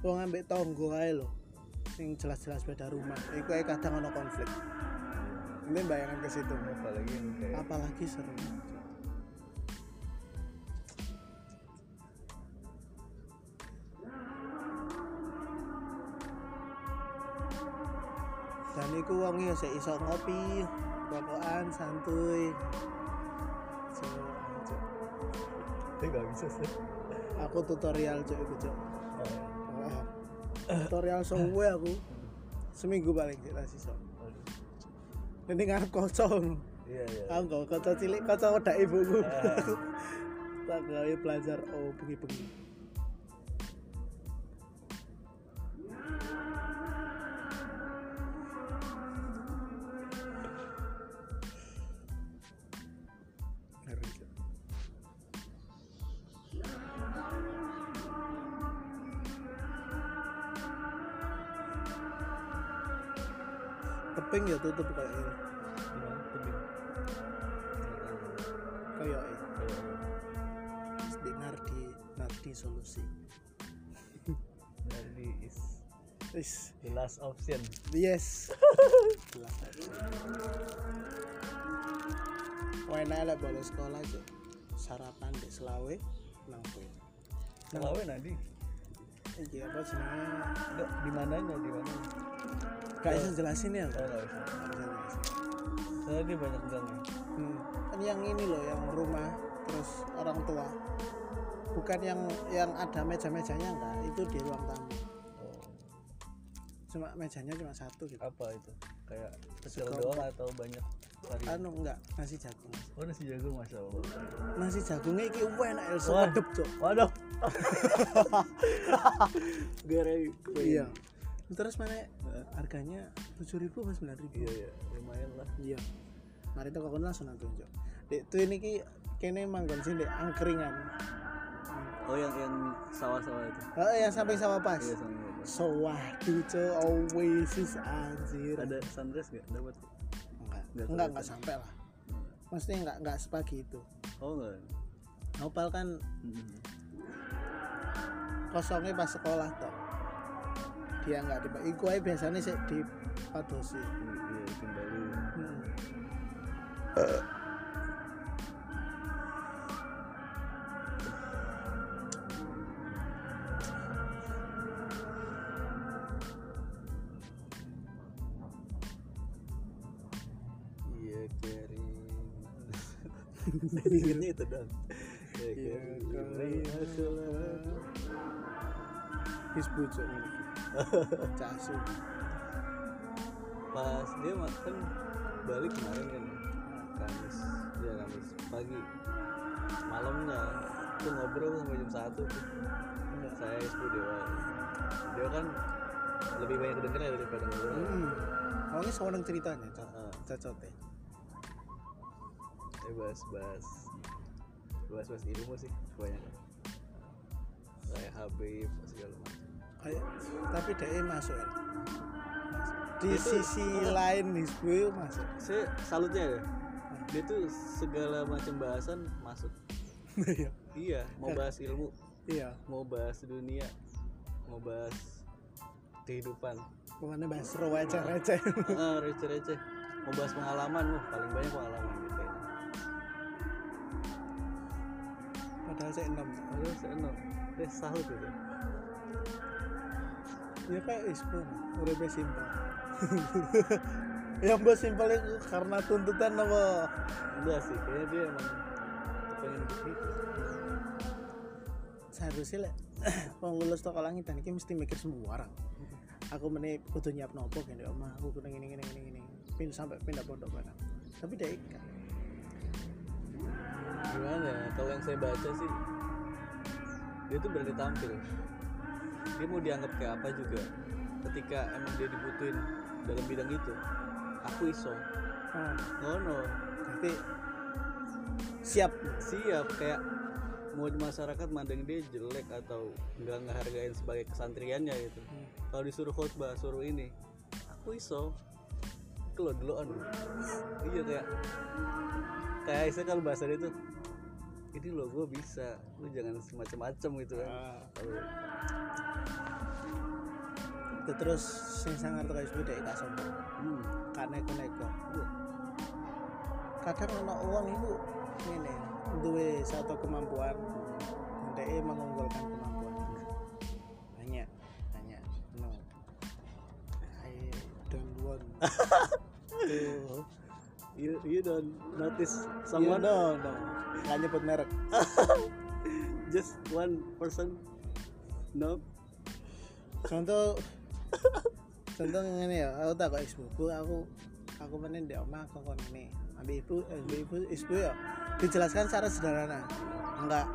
Speaker 2: Wong ambek tonggo ae lho. Sing jelas-jelas beda rumah. Iku kadang ono konflik. Ini bayangan ke situ.
Speaker 1: apalagi yang
Speaker 2: Apalagi seru. Dan iku wong ya sik iso ngopi, rokokan santuy. Cuk,
Speaker 1: itu gak bisa sih
Speaker 2: Aku tutorial cuk iku cuk.
Speaker 1: Oh,
Speaker 2: Wah, tutorial suwe aku seminggu paling iso.
Speaker 1: aduh.
Speaker 2: Ini ngarep kaca ngono.
Speaker 1: iya iya
Speaker 2: Aku kaca cilik, kaca wedak ibuku.
Speaker 1: Ah. [LAUGHS]
Speaker 2: tak gawe belajar oh bengi-bengi.
Speaker 1: Last option.
Speaker 2: yes aja. Enak lah bolos sekolah cok sarapan di Selawe nang kowe
Speaker 1: Selawe nanti.
Speaker 2: iki apa jenenge
Speaker 1: di mananya di mana?
Speaker 2: gak bisa jelasin ya
Speaker 1: Oh, bisa. Soalnya dia banyak gang ya.
Speaker 2: Hmm. Kan yang ini loh yang rumah terus orang tua bukan yang yang ada meja-mejanya enggak itu di ruang tamu cuma mejanya cuma satu gitu
Speaker 1: apa itu? Kayak kecil
Speaker 2: Sekolah.
Speaker 1: doang atau banyak varian?
Speaker 2: anu enggak nasi jagung
Speaker 1: Oh nasi jagung masya Allah.
Speaker 2: nasi jagungnya iki enak ya sedep cok
Speaker 1: Waduh. Gara [LAUGHS]
Speaker 2: iya terus mana harganya tujuh ribu apa sembilan ribu
Speaker 1: Iya ya, lumayan lah.
Speaker 2: iya mari tuh kakak langsung nonton cok dek tuh ini ki kene manggon sini angkringan
Speaker 1: Oh yang yang sawah-sawah itu.
Speaker 2: oh yang samping sawah pas
Speaker 1: Iya sama
Speaker 2: sawah duco oasis anjir
Speaker 1: Ada sunrise nggak? Dapat?
Speaker 2: enggak
Speaker 1: Nggak
Speaker 2: enggak
Speaker 1: tahu.
Speaker 2: enggak sampai lah maksudnya enggak enggak sepagi itu
Speaker 1: Oh enggak.
Speaker 2: Opal kan
Speaker 1: Hmm.
Speaker 2: kosongnya pas sekolah toh dia enggak di iku ae biasanya sih di padosi
Speaker 1: Iya, kembali.
Speaker 2: hmm.
Speaker 1: Iya [LAUGHS] Ingatnya itu dong. Iya
Speaker 2: Iya,
Speaker 1: kering.
Speaker 2: kering. Hizbu cok casu
Speaker 1: Pas dia makan balik kemarin kan ya. Kamis, ya Kamis pagi. Malamnya tuh ngobrol sampai jam satu tuh. Saya Ispu Dewa. Dia kan lebih banyak kedengeran daripada ngobrol.
Speaker 2: hmm. awalnya seorang ceritanya cok
Speaker 1: Heeh.
Speaker 2: cocotnya
Speaker 1: Eh bahas-bahas bahas-bahas ilmu sih kebanyakan. Kayak Habib segala macam.
Speaker 2: kayak tapi dia masuk ya di
Speaker 1: Itu-
Speaker 2: sisi lain Hizbu itu masuk.
Speaker 1: Saya salutnya ya. Dia tuh segala macam bahasan masuk.
Speaker 2: iya.
Speaker 1: Iya, mau bahas ilmu,
Speaker 2: iya.
Speaker 1: Mau bahas dunia, mau bahas kehidupan,
Speaker 2: pokoknya bahas raw aja receh
Speaker 1: ah receh-receh, mau bahas pengalaman, wah paling banyak pengalaman gitu
Speaker 2: padahal saya enam.
Speaker 1: Aduh, saya enak, eh salut gitu.
Speaker 2: ya kayak Hizbu udah be simpel. [LAUGHS] Yang simpel itu karena tuntutan apa?
Speaker 1: Enggak sih, kayaknya dia emang pengen begitu.
Speaker 2: seharusnya lah wong lulus toko langit dan ini mesti mikir semua orang. Aku meni kudu nyiap nopo gini omah aku kudu gini gini gini gini pin sampai pindah pondok barang. Tapi dia ikan
Speaker 1: Gimana ya? Kalau yang saya baca sih, dia tuh berani tampil. Dia mau dianggap kayak apa juga. Ketika emang dia dibutuhin dalam bidang itu, aku iso.
Speaker 2: oh,
Speaker 1: Ngono,
Speaker 2: berarti siap
Speaker 1: siap kayak mau di masyarakat mandang dia jelek atau nggak ngehargain sebagai kesantriannya gitu
Speaker 2: Hmm.
Speaker 1: kalau disuruh khotbah suruh ini aku iso kalau dulu iya kayak kayak saya kalau bahasa dia tuh ini loh gue bisa lu jangan semacam-macam gitu kan.
Speaker 2: Ah. Itu terus sing sangar tuh kayak dia gak sombong.
Speaker 1: Hmm.
Speaker 2: gak neko-neko kadang ono uang itu ini duwe satu kemampuan dia mengunggulkan kemampuan. Banyak banyak no. I don't want [LAUGHS]
Speaker 1: you you don't notice
Speaker 2: someone
Speaker 1: someone.
Speaker 2: no no gak nyebut merek. [LAUGHS]
Speaker 1: Just one person. No
Speaker 2: contoh contoh ini ya aku tak kok ibuku aku aku menen di omah aku kon ini. Ambil ibu ambil ibu ibu ya. Dijelaskan secara sederhana. Enggak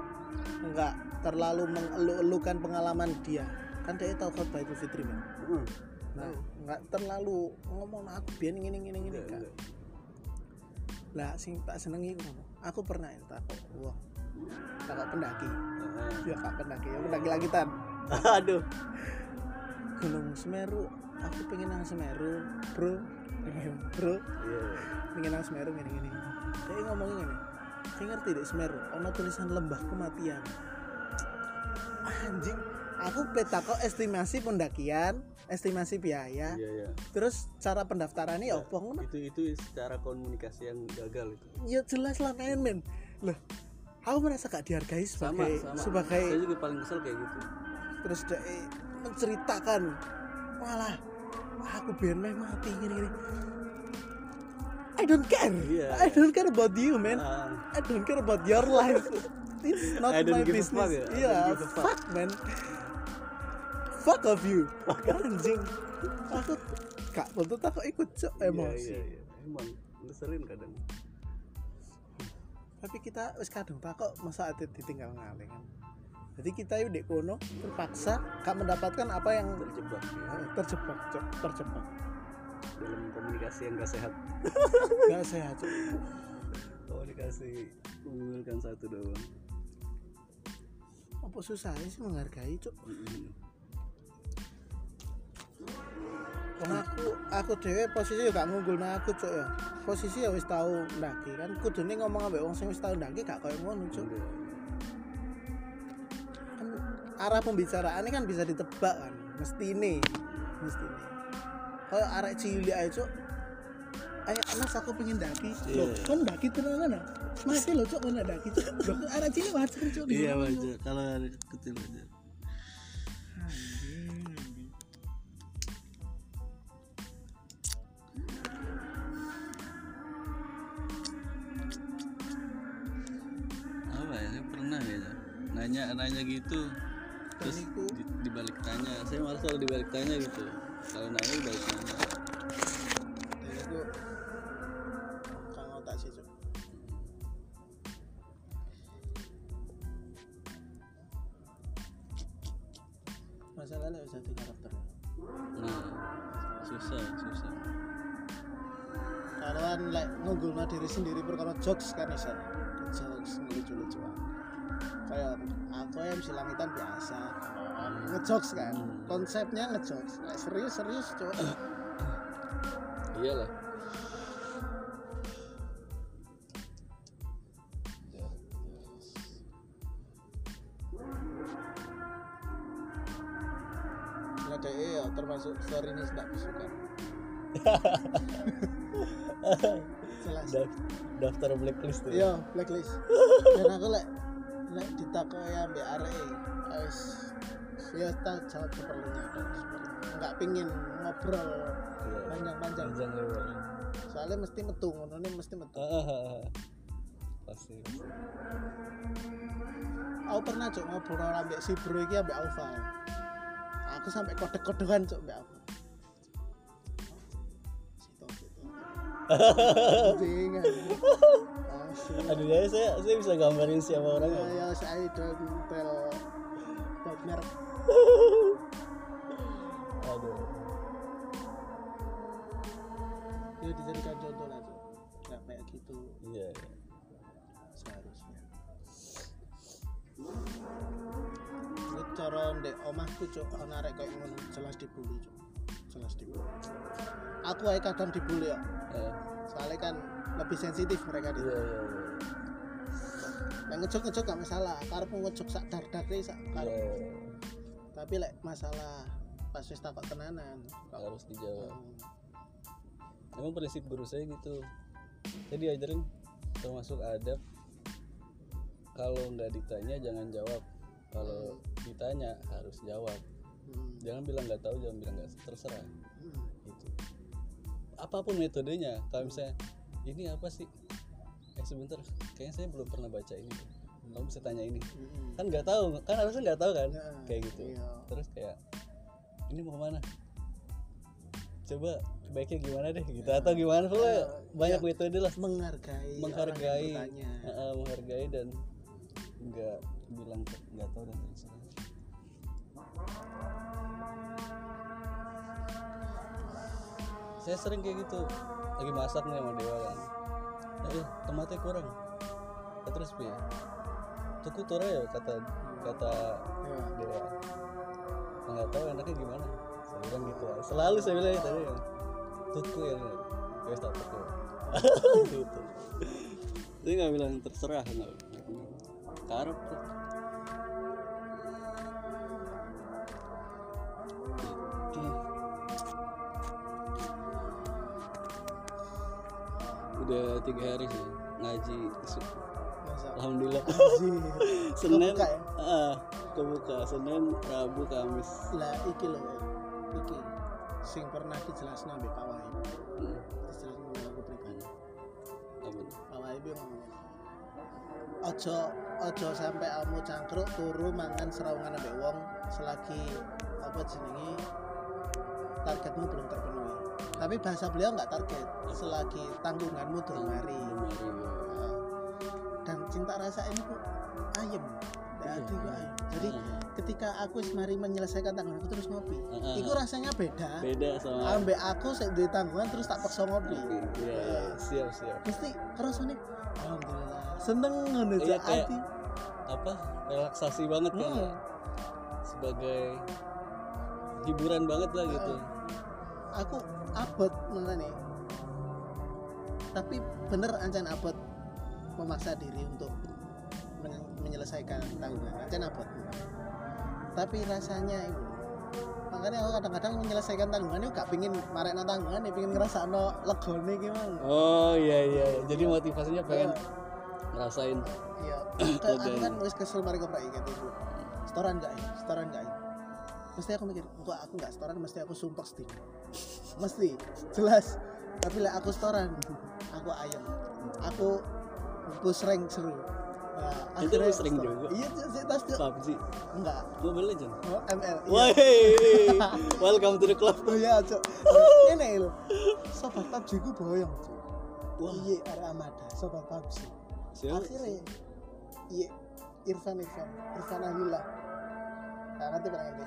Speaker 2: enggak terlalu mengeluh-elukan pengalaman dia. Kan dia tahu khotbah itu fitri men.
Speaker 1: Hmm.
Speaker 2: nah enggak terlalu ngomong aku biar gini gini gini kan lah sing tak senengi ngomong aku pernah tak kok wah tak kok pendaki? Ya kak pendaki ya pendaki lagi tan [LAUGHS]
Speaker 1: aduh.
Speaker 2: Gunung Semeru aku pengen nang Semeru bro. Pengen bro.
Speaker 1: Iya.
Speaker 2: Pengen nang Semeru gini gini dia ngomongin gini kayak ngerti deh Semeru ono tulisan lembah kematian. Anjing aku peta kok estimasi pendakian estimasi biaya.
Speaker 1: Iya iya.
Speaker 2: Terus cara pendaftarannya ya apa ngono?
Speaker 1: Itu itu secara komunikasi yang gagal itu.
Speaker 2: Ya jelas lah men men. Lah aku merasa gak dihargai
Speaker 1: sama
Speaker 2: sebagai
Speaker 1: sama.
Speaker 2: sebagai
Speaker 1: saya juga paling kesel kayak gitu.
Speaker 2: Terus dia menceritakan malah aku biar mati gini gini I don't care.
Speaker 1: Iya.
Speaker 2: I don't care about you man
Speaker 1: Ah,
Speaker 2: I don't care about your life. [LAUGHS] It's not
Speaker 1: I don't
Speaker 2: my
Speaker 1: give a
Speaker 2: business.
Speaker 1: fuck ya? I
Speaker 2: iya
Speaker 1: don't give a fuck.
Speaker 2: fuck man fuck of you. Anjing. Aku gak betul aku ikut cok. Emosi
Speaker 1: iya, iya, iya. emang ngeselin kadang.
Speaker 2: Tapi kita wis kadang tak kok masa ada ditinggal ngalih kan. Jadi kita yuk dek kono terpaksa gak mendapatkan apa yang
Speaker 1: terjebak ya,
Speaker 2: eh, terjebak Cok. terjebak.
Speaker 1: Dalam komunikasi yang gak sehat. [LAUGHS]
Speaker 2: Gak sehat Cok.
Speaker 1: komunikasi mengunggulkan satu doang.
Speaker 2: Apa susah sih menghargai cuk
Speaker 1: Mm-mm.
Speaker 2: Wong aku aku dhewe posisi juga ngunggul nang aku cuk ya. Posisi ya wis tau ndaki kan. Kudune ngomong ambek wong sing wis tau ndaki gak koyo ngono cuk.
Speaker 1: Enggak.
Speaker 2: kan arah pembicaraannya kan bisa ditebak kan. Mesti ini mesti ini kayak arek cilik aja cuk. Ayo mas aku pengen daki
Speaker 1: Iya.
Speaker 2: loh kan daki tenan mati loh cuk mana daki cuk. Loh arek cilik wajar cuk
Speaker 1: iya wajar. Kalau ada kecil wajar.
Speaker 2: Anjing,
Speaker 1: nanya gitu terus di, dibalik tanya. Saya malas kalau dibalik tanya gitu. Kalau nanya dibalik tanya.
Speaker 2: Jadi aku kang otak sih cuk. Masalahnya bisa di karakter.
Speaker 1: Nah susah susah.
Speaker 2: Kalau like, ngunggul diri sendiri perkara jokes kan bisa bisa langitan biasa. Ngejokes kan?
Speaker 1: Hmm.
Speaker 2: konsepnya ngejokes. Like, serius serius cuk. [COUGHS]
Speaker 1: Iyalah.
Speaker 2: Nah deh ya termasuk story ini tidak kesukaan [LAUGHS] jelas.
Speaker 1: Daf- daftar blacklist tuh
Speaker 2: iya blacklist. [LAUGHS] Dan aku lek lek ditako ya mbak are wis ya tak jawab seperlunya nggak pingin ngobrol
Speaker 1: Iya.
Speaker 2: panjang-panjang.
Speaker 1: Panjang lebar
Speaker 2: soalnya mesti metu ngono mesti metu.
Speaker 1: Pasti pasti.
Speaker 2: aku pernah cok ngobrol ambek si bro iki ambek Alfa. Aku sampai kode-kodean cok ambek Alfa. Situ, [LAUGHS]
Speaker 1: aduh ya saya saya bisa gambarin siapa
Speaker 2: Ya,
Speaker 1: orangnya
Speaker 2: ya saya don't tell about merek
Speaker 1: aduh.
Speaker 2: Ya dijadikan contoh lah cok. Nggak kayak gitu.
Speaker 1: Iya iya.
Speaker 2: seharusnya. Ini cara ndek omahku cok. Ana arek kayak ngono. Jelas dibully cok. Jelas dibully. Aku aja kadang dibully ya.
Speaker 1: Eh,
Speaker 2: soalnya kan lebih sensitif mereka di
Speaker 1: iya iya iya.
Speaker 2: Yang ngejok ngejok gak masalah karena ngejok sak dar dar deh sak karep.
Speaker 1: iya.
Speaker 2: tapi lek masalah pas wis takok tenanan
Speaker 1: harus dijawab.
Speaker 2: Hmm,
Speaker 1: emang prinsip guru saya gitu. Saya diajarin termasuk adab kalau nggak ditanya jangan jawab. Kalau ditanya harus jawab.
Speaker 2: Hmm,
Speaker 1: jangan bilang nggak tahu jangan bilang nggak terserah.
Speaker 2: Hmm.
Speaker 1: gitu. Apa pun metodenya kalau misalnya ini apa sih? Eh sebentar. Kayaknya saya belum pernah baca ini. Kamu bisa tanya ini.
Speaker 2: Hmm.
Speaker 1: kan nggak tahu. Kan harusnya nggak tahu kan?
Speaker 2: Ya,
Speaker 1: kayak gitu.
Speaker 2: iya.
Speaker 1: terus kayak ini mau ke mana? Coba baiknya gimana deh gitu.
Speaker 2: Ya.
Speaker 1: atau gimana? Soalnya
Speaker 2: Ya,
Speaker 1: banyak
Speaker 2: ya.
Speaker 1: metode lah.
Speaker 2: Menghargai
Speaker 1: menghargai. Heeh, menghargai dan nggak bilang nggak tahu dan terserah saya sering kayak gitu. Lagi masak nih sama dewa kan. Eh tomatnya kurang. Ya, terus pi? Tuku tura ya kata kata
Speaker 2: Ya.
Speaker 1: dewa. "Nah, nggak tahu enaknya gimana. Saya bilang gitu. Selalu saya bilang tadi ya tuku ya ya wes tak tuku [LAUGHS] gitu. Dia nggak bilang terserah nggak karep udah tiga hari sih ngaji.
Speaker 2: Masa?
Speaker 1: Alhamdulillah.
Speaker 2: Anjir. [LAUGHS]
Speaker 1: senin
Speaker 2: Kebuka ya?
Speaker 1: ah kebuka. Senin rabu kamis.
Speaker 2: Lah iki lho iki sing pernah dijelasno ambek Pak Wahid.
Speaker 1: Hmm,
Speaker 2: dijelasno aku pribadi.
Speaker 1: Apa?
Speaker 2: Pak ngomong ojo ojo sampai kamu cangkruk turu mangan serawangan ambek wong selagi apa jenenge targetmu belum terpenuhi tapi bahasa beliau nggak target selagi tanggunganmu
Speaker 1: Belum hari, ya.
Speaker 2: Nah, dan cinta rasa ini kok ayem
Speaker 1: Iya,
Speaker 2: hati
Speaker 1: iya.
Speaker 2: ayem. Jadi
Speaker 1: Ah,
Speaker 2: ketika aku wis mari menyelesaikan tanggunganku terus ngopi itu rasanya beda.
Speaker 1: Beda sama
Speaker 2: ambek aku duwe tanggungan terus tak paksa ngopi.
Speaker 1: Iya, iya, siap siap.
Speaker 2: Mesti kerasane alhamdulillah seneng ngono
Speaker 1: Iya,
Speaker 2: hati
Speaker 1: apa relaksasi banget kan sebagai hiburan banget lah gitu.
Speaker 2: Aku abot nih. Tapi bener ancan abot memaksa diri untuk men- menyelesaikan tanggungan. Ancan abot. Tapi rasanya itu makanya aku kadang-kadang menyelesaikan tanggungan itu gak pingin marek tanggungan ya pingin ngerasa no legone gimana
Speaker 1: oh iya iya iya. jadi motivasinya pengen ngerasain.
Speaker 2: Iya. [COUGHS] Aku kan wis kesel mari keprak gitu itu setoran gak ya setoran gak ya mesti aku mikir kok aku gak setoran mesti aku sumpah sting mesti jelas tapi lah aku setoran aku ayam aku push rank seru nah,
Speaker 1: Itu rank
Speaker 2: setoran.
Speaker 1: juga?
Speaker 2: iya sih tas Cuk.
Speaker 1: PUBG
Speaker 2: enggak
Speaker 1: Mobile Legend
Speaker 2: oh, ML iya.
Speaker 1: Wah, [LAUGHS] welcome to the club.
Speaker 2: oh iya cok [LAUGHS] ini lho sobat PUBG ku boyong Cuk.
Speaker 1: Wah.
Speaker 2: iya ada Amada sobat PUBG
Speaker 1: Siapa?
Speaker 2: akhirnya iya Irfan Irfan Irfan Ahillah nah ngerti pak ini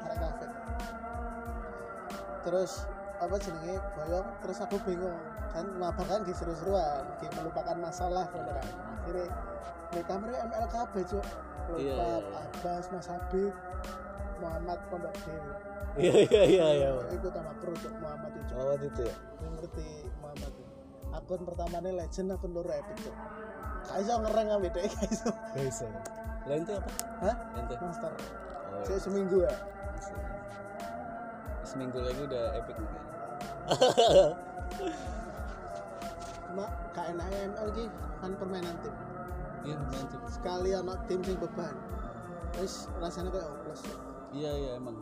Speaker 2: arek kafe terus apa jenenge boyong terus aku bingung kan mabar kan di seru-seruan di melupakan masalah kan kan akhirnya di kamar MLKB cuk
Speaker 1: Iya, iya,
Speaker 2: Lompat,
Speaker 1: iya.
Speaker 2: Abbas Mas Habib Muhammad Pondok Dewi
Speaker 1: Iya iya iya iya.
Speaker 2: ikut sama pro cuk Muhammad itu
Speaker 1: Oh itu ya.
Speaker 2: yang ngerti Muhammad itu akun pertamanya legend akun loro epic cuk Kaiso ngereng ambek dhek Kaiso
Speaker 1: Bisa. Lain tuh apa?
Speaker 2: hah
Speaker 1: Ente.
Speaker 2: master
Speaker 1: Oh,
Speaker 2: saya seminggu ya.
Speaker 1: Seminggu lagi udah epic [LAUGHS]
Speaker 2: mak KNA ML ki kan permainan tim
Speaker 1: Iya mantap.
Speaker 2: sekali anak tim sing beban terus rasanya kayak hopeless
Speaker 1: Iya iya emang.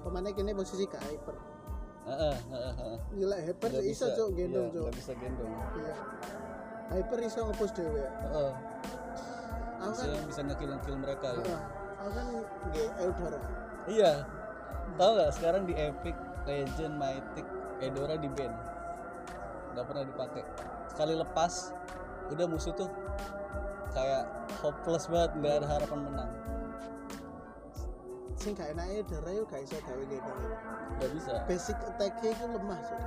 Speaker 2: pemainnya kini posisi ke hyper
Speaker 1: Heeh heeh heeh.
Speaker 2: gila hyper
Speaker 1: Nggak
Speaker 2: iso
Speaker 1: bisa.
Speaker 2: cok gendong
Speaker 1: Iya,
Speaker 2: cok
Speaker 1: nggak bisa gendong.
Speaker 2: iya hyper iso ngepush dewe
Speaker 1: Heeh.
Speaker 2: aku kan
Speaker 1: Bisa bisa ngekill ngekill mereka. gitu.
Speaker 2: Heeh. aku kan nge Eldora
Speaker 1: Iya. Tahu nggak sekarang di Epic, Legend, Mythic, Edora di ban. Nggak pernah dipakai. Sekali lepas, udah musuh tuh kayak hopeless banget, nggak ada harapan menang.
Speaker 2: sing gak enak Eldora yuk gak iso gawe gendong
Speaker 1: Nggak bisa.
Speaker 2: basic attack-nya itu lemah cok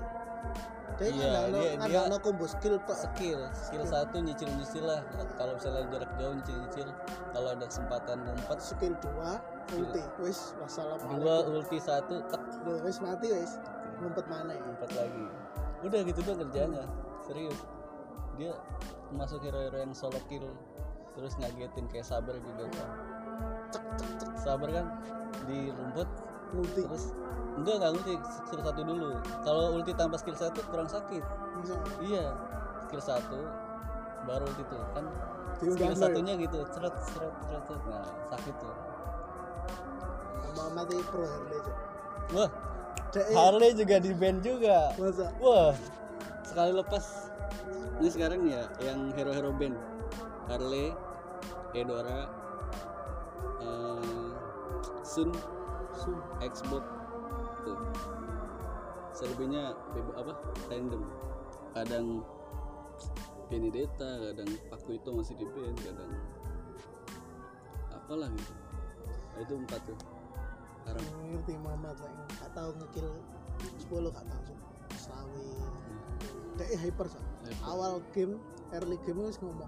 Speaker 2: dia
Speaker 1: Iya,
Speaker 2: ngandalno
Speaker 1: dia- dia-
Speaker 2: ngandalno combo skill tok
Speaker 1: Skill, skill satu nyicil nyicil lah. Kalau misalnya jarak jauh nyicil nyicil. Kalau ada kesempatan ngumpet,
Speaker 2: skill 2 ulti wis wassalam
Speaker 1: dua ulti satu, tek
Speaker 2: wis mati wis ngumpet mana ya
Speaker 1: ngumpet lagi. Udah gitu doang kerjanya. Serius. Dia masuk hero-hero yang solo kill terus ngagetin kayak sabar juga kan.
Speaker 2: cek cek cek
Speaker 1: Sabar kan di rumput
Speaker 2: ulti
Speaker 1: terus enggak enggak ulti skill satu dulu. Kalau ulti tanpa skill satu kurang sakit.
Speaker 2: bisa
Speaker 1: Iya. Skill satu baru ulti tuh kan skill
Speaker 2: ya
Speaker 1: satunya gitu seret seret seret seret. nah sakit tuh
Speaker 2: Muhammad itu pro Harley cok
Speaker 1: wah
Speaker 2: Dek,
Speaker 1: Harley juga di band juga.
Speaker 2: Masa?
Speaker 1: Wah sekali lepas. Ini sekarang ya yang hero-hero band. Harley Edora eh, Sun
Speaker 2: Sun.
Speaker 1: Xbox tuh. Serbinya apa? Random kadang Benedetta kadang Paku itu masih di band kadang apalah gitu. Nah, itu empat tuh sekarang
Speaker 2: ngerti Muhammad lah gak tau ngekill 10 gak tau cok Sawi. Dek hyper
Speaker 1: Hyper.
Speaker 2: awal game early game wis ngomong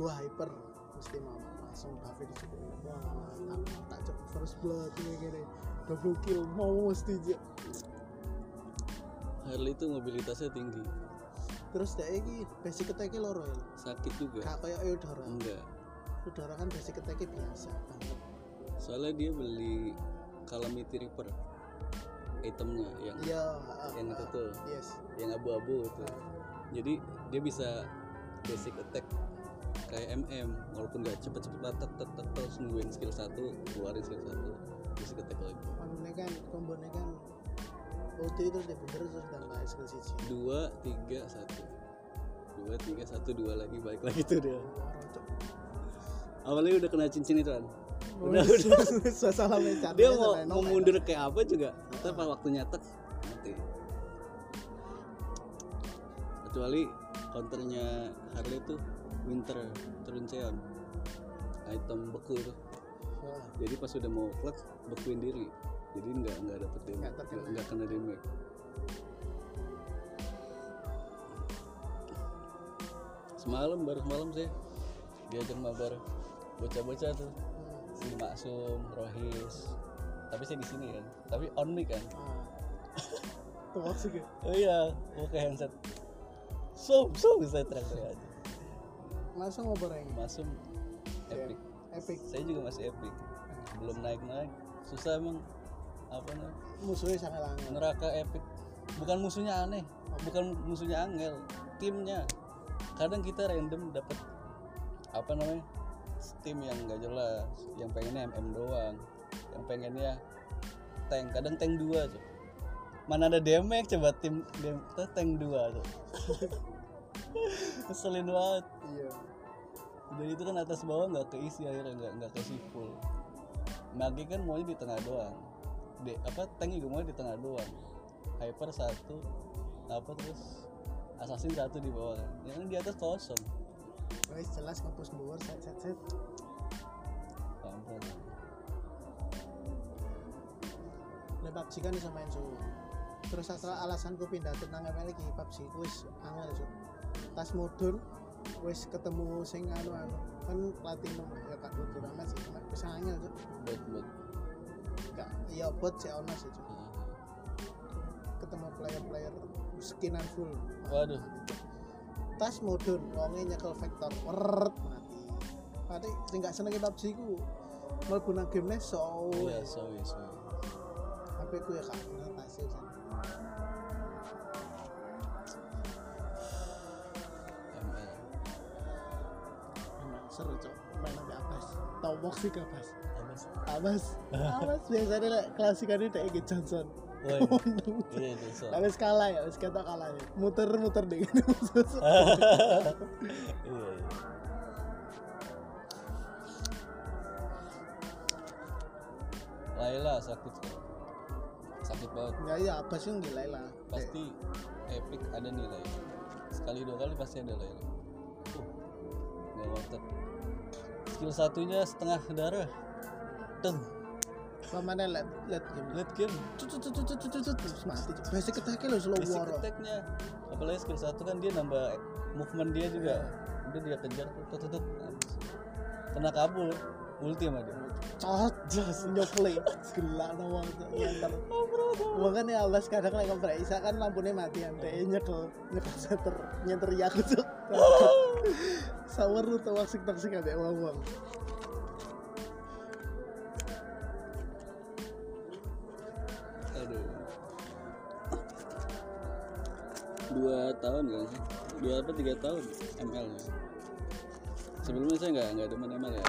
Speaker 2: gua hyper. Mesti mau langsung di situ wah tak tak first blood ini gini. Double kill mau mesti cok
Speaker 1: Harley itu mobilitasnya tinggi.
Speaker 2: Terus dek iki basic attack loro ya.
Speaker 1: Sakit juga.
Speaker 2: Gak kayak Eudora.
Speaker 1: Enggak
Speaker 2: Eudora kan basic attack biasa banget.
Speaker 1: Soalnya dia beli Calamity Reaper itemnya yang
Speaker 2: ah,
Speaker 1: yang itu
Speaker 2: ah,
Speaker 1: tuh.
Speaker 2: yes.
Speaker 1: Yang abu-abu itu. Jadi dia bisa basic attack kayak MM walaupun gak cepet-cepet banget tet tet tet terus nungguin skill satu keluarin skill satu basic attack lagi.
Speaker 2: Maksudnya kan kombonya kan ulti terus dia bener terus tambah skill siji
Speaker 1: dua tiga satu. Dua tiga satu dua lagi balik lagi tuh dia. Awalnya udah kena cincin itu kan
Speaker 2: Udah, udah. Salah mencari.
Speaker 1: dia mau mau mundur kayak apa juga? Ntar pas waktu nyatet mati. Kecuali counternya Harley tuh Winter Turunceon item beku jadi pas udah mau clutch bekuin diri. Jadi nggak nggak dapet damage.
Speaker 2: Nggak
Speaker 1: kena damage. Semalam baru semalam sih. Diajak mabar bocah-bocah tuh si Maksum Rohis. Tapi saya di sini kan. Tapi on mic kan. [LAUGHS]
Speaker 2: Tuh maksudnya.
Speaker 1: oh iya pakai handset. So so saya teriak-teriak aja.
Speaker 2: Langsung bareng.
Speaker 1: Masum epic.
Speaker 2: Epic.
Speaker 1: saya juga masih epic. Belum naik naik susah emang apa nih
Speaker 2: Musuhnya sangat langit.
Speaker 1: neraka epic. Bukan musuhnya aneh. Bukan musuhnya angel timnya. Kadang kita random dapat apa namanya tim yang gak jelas yang pengennya mm doang yang pengennya tank kadang tank dua tuh mana ada damage coba tim dem, tank dua tuh [LAUGHS] ngeselin banget.
Speaker 2: Iya.
Speaker 1: dan itu kan atas bawah nggak keisi akhirnya nggak nggak keisi full. Magi kan maunya di tengah doang. De, apa tank juga mau di tengah doang. Hyper satu apa terus? Assassin satu di bawah. Kan yang di atas kosong
Speaker 2: Guys, jelas ngapus luar set set set.
Speaker 1: Kampret.
Speaker 2: Nah, PUBG kan bisa main suhu. Terus setelah alasanku pindah tentang ML lagi PUBG ku wis angel Cuk. Tas mudun wis ketemu sing anu anu kan platinum ya kak kudu amat sih cuma bisa angel Cuk.
Speaker 1: bot bot
Speaker 2: Gak iya bot sih ono sih Cuk. Ketemu player-player skinan full.
Speaker 1: waduh
Speaker 2: Tas mudun wonge nyekel vektor. Weret mati. Mati sing gak seneng PUBG ku mlebu nang game so.
Speaker 1: Iya sorry sorry
Speaker 2: HP ku ya kak tas sih seru cok. Main sampai abas tau box sih abas
Speaker 1: Abas.
Speaker 2: abas abas [LAUGHS] biasanya lah klasikannya kayak Johnson [LAUGHS]
Speaker 1: Iya itu so.
Speaker 2: tapi kalah ya wis kata kalah ya. Muter muter deh. [LAUGHS]
Speaker 1: Iya iya. Laila sakit sakit banget.
Speaker 2: Ya iya abas yang gila lah
Speaker 1: pasti epic ada nilai sekali dua kali pasti ada Laila. Uh, ngotot. Skill satunya setengah darah. Deng,
Speaker 2: ke mana liat liat game.
Speaker 1: Lihat game.
Speaker 2: Cut cut cut cut cut cut cut terus mati. Basic attack lo slow
Speaker 1: basic
Speaker 2: war.
Speaker 1: attack-nya. Apalagi skill satu kan dia nambah movement dia juga. Udah dia kejar tuh tut, tut, tut. Kena kabur. Ulti sama dia.
Speaker 2: Jelas. Nyokle gila nawang nyantar Makanya ya abas kadang lagi ngobrol Isa kan lampunya mati ante nyekel nyekel setter nyeter ya aku cok. [LAUGHS] Sawer lu tuh waksik toksik ada uang uang
Speaker 1: dua tahun kan sih? Dua apa tiga tahun ML ya sebelumnya saya nggak nggak demen ML ya.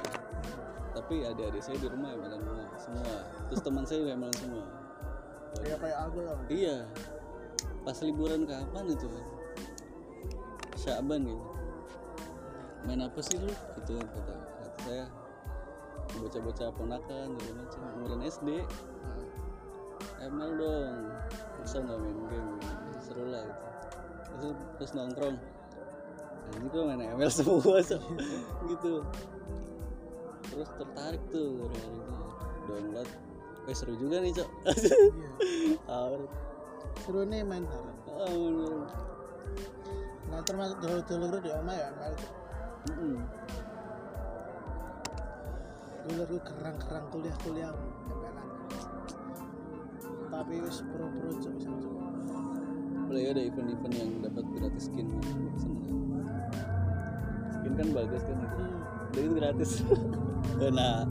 Speaker 1: Tapi adik-adik saya di rumah ML semua semua. Terus teman saya ML semua.
Speaker 2: Ya kayak aku lah.
Speaker 1: Iya. Pas liburan kapan itu? Syaban gitu. Main apa sih lu? Gitu kan kata, kata saya. Bocah-bocah ponakan gitu macam. Umuran SD ML dong. Bisa nggak main game. Seru lah gitu terus, terus nongkrong nah, ini kok main ML semua so. [LAUGHS] gitu terus tertarik tuh dari itu download eh seru juga nih cok [LAUGHS] Awal.
Speaker 2: seru nih main
Speaker 1: Ah, bener.
Speaker 2: nah termasuk dulur-dulur di oma ya ML
Speaker 1: Mm-mm.
Speaker 2: dulurku kerang-kerang kuliah-kuliah tapi wis pro-pro cok
Speaker 1: apalagi ada event-event yang dapat gratis skin seneng skin kan bagus kan itu udah itu gratis. [LAUGHS] Nah.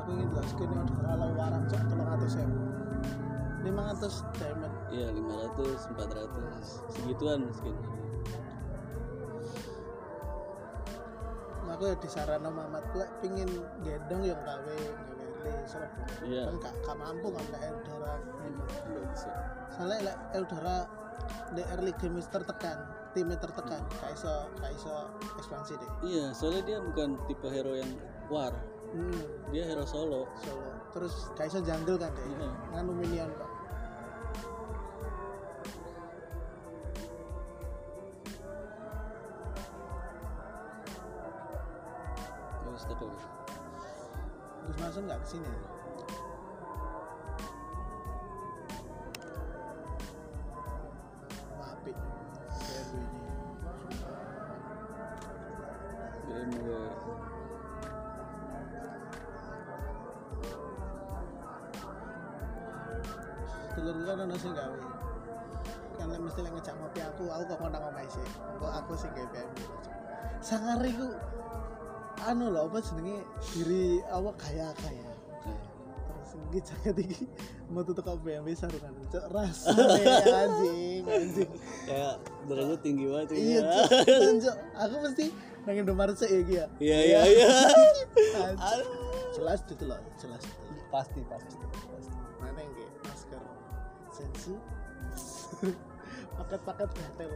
Speaker 2: Aku ingin jelas kini udah kalau warang cok tolong atas ya lima ratus diamond.
Speaker 1: Iya 500 400 segituan skin.
Speaker 2: Aku ya disarankan Mamat lek pingin gendong yang di Surabaya
Speaker 1: iya.
Speaker 2: kan gak, gak mampu kan lek Eldora soalnya lek Eldora di early game wis tertekan timnya tertekan gak iso gak iso ekspansi deh.
Speaker 1: Iya soalnya dia bukan tipe hero yang war.
Speaker 2: Hmm,
Speaker 1: dia hero solo.
Speaker 2: Solo. Terus gak iso jungle kan deh.
Speaker 1: Iya.
Speaker 2: nganu minion kok Mansur nggak ke sini? Ya? BRW ini Telur kan sing gawe. Kan lek mesti lek ngejak ngopi aku aku kok ngundang omahe sih kok aku sing gawe BMW sangar iku anu lho apa jenenge? Diri awak kaya kaya. Terus iki jaket iki mau tutup BMW sarungan cok rasane anjing anjing.
Speaker 1: Kayak derajat tinggi banget ya.
Speaker 2: iya cok cok aku mesti nang Indomaret sih ya ya?
Speaker 1: Iya iya. iya
Speaker 2: Anjing. jelas itu loh jelas itu.
Speaker 1: Pasti pasti.
Speaker 2: Mana yang kayak masker sensi [LAUGHS] paket-paket gatel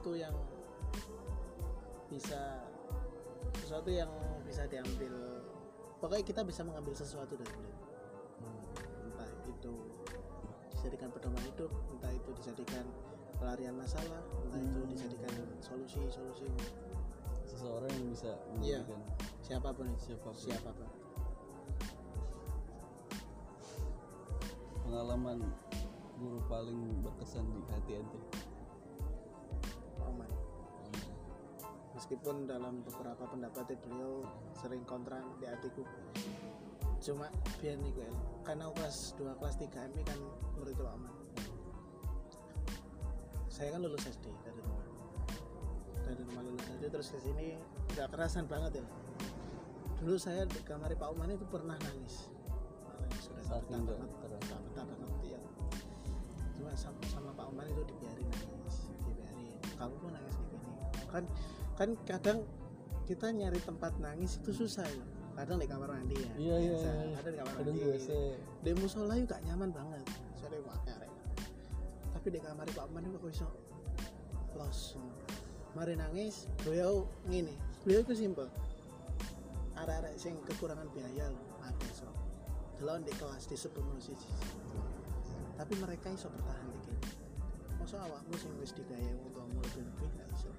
Speaker 2: sesuatu yang bisa sesuatu yang bisa diambil. Pokoknya kita bisa mengambil sesuatu dari beliau entah itu dijadikan pedoman hidup entah itu dijadikan pelarian masalah entah itu dijadikan solusi solusi
Speaker 1: Seseorang yang bisa
Speaker 2: Iya.
Speaker 1: memberikan
Speaker 2: siapa pun itu.
Speaker 1: Siapa
Speaker 2: pun. siapa pun.
Speaker 1: Pengalaman guru paling berkesan di hati ente.
Speaker 2: Meskipun dalam beberapa pendapatnya beliau sering kontra di hatiku. Cuma biar nih gue karena aku kelas 2 kelas 3 MI kan murid Pak Oman saya kan lulus SD dari rumah. Dari rumah lulus SD terus ke sini nggak kerasan banget ya. Dulu saya di kamar Pak Oman itu pernah nangis. Nangis sudah betah
Speaker 1: nggak
Speaker 2: banget betah banget ya cuma sama, sama Pak Oman itu dibiarin nangis dibiarin. Kamu pun nangis kayak gini. Kan kan kadang kita nyari tempat nangis itu susah ya. Kadang di kamar mandi ya.
Speaker 1: Iya iya.
Speaker 2: Biasa.
Speaker 1: iya.
Speaker 2: kadang di kamar mandi.
Speaker 1: sih
Speaker 2: di musola juga nyaman banget. Saya pakai arek tapi di kamar Pak itu kok iso los mari nangis beliau ngini beliau itu simpel. Arek-arek sing kekurangan biaya loh ada so delon di kelas di sepuluh siji tapi mereka iso bertahan dikit masa awakmu sing wis digaya untuk lebih lebih gak iso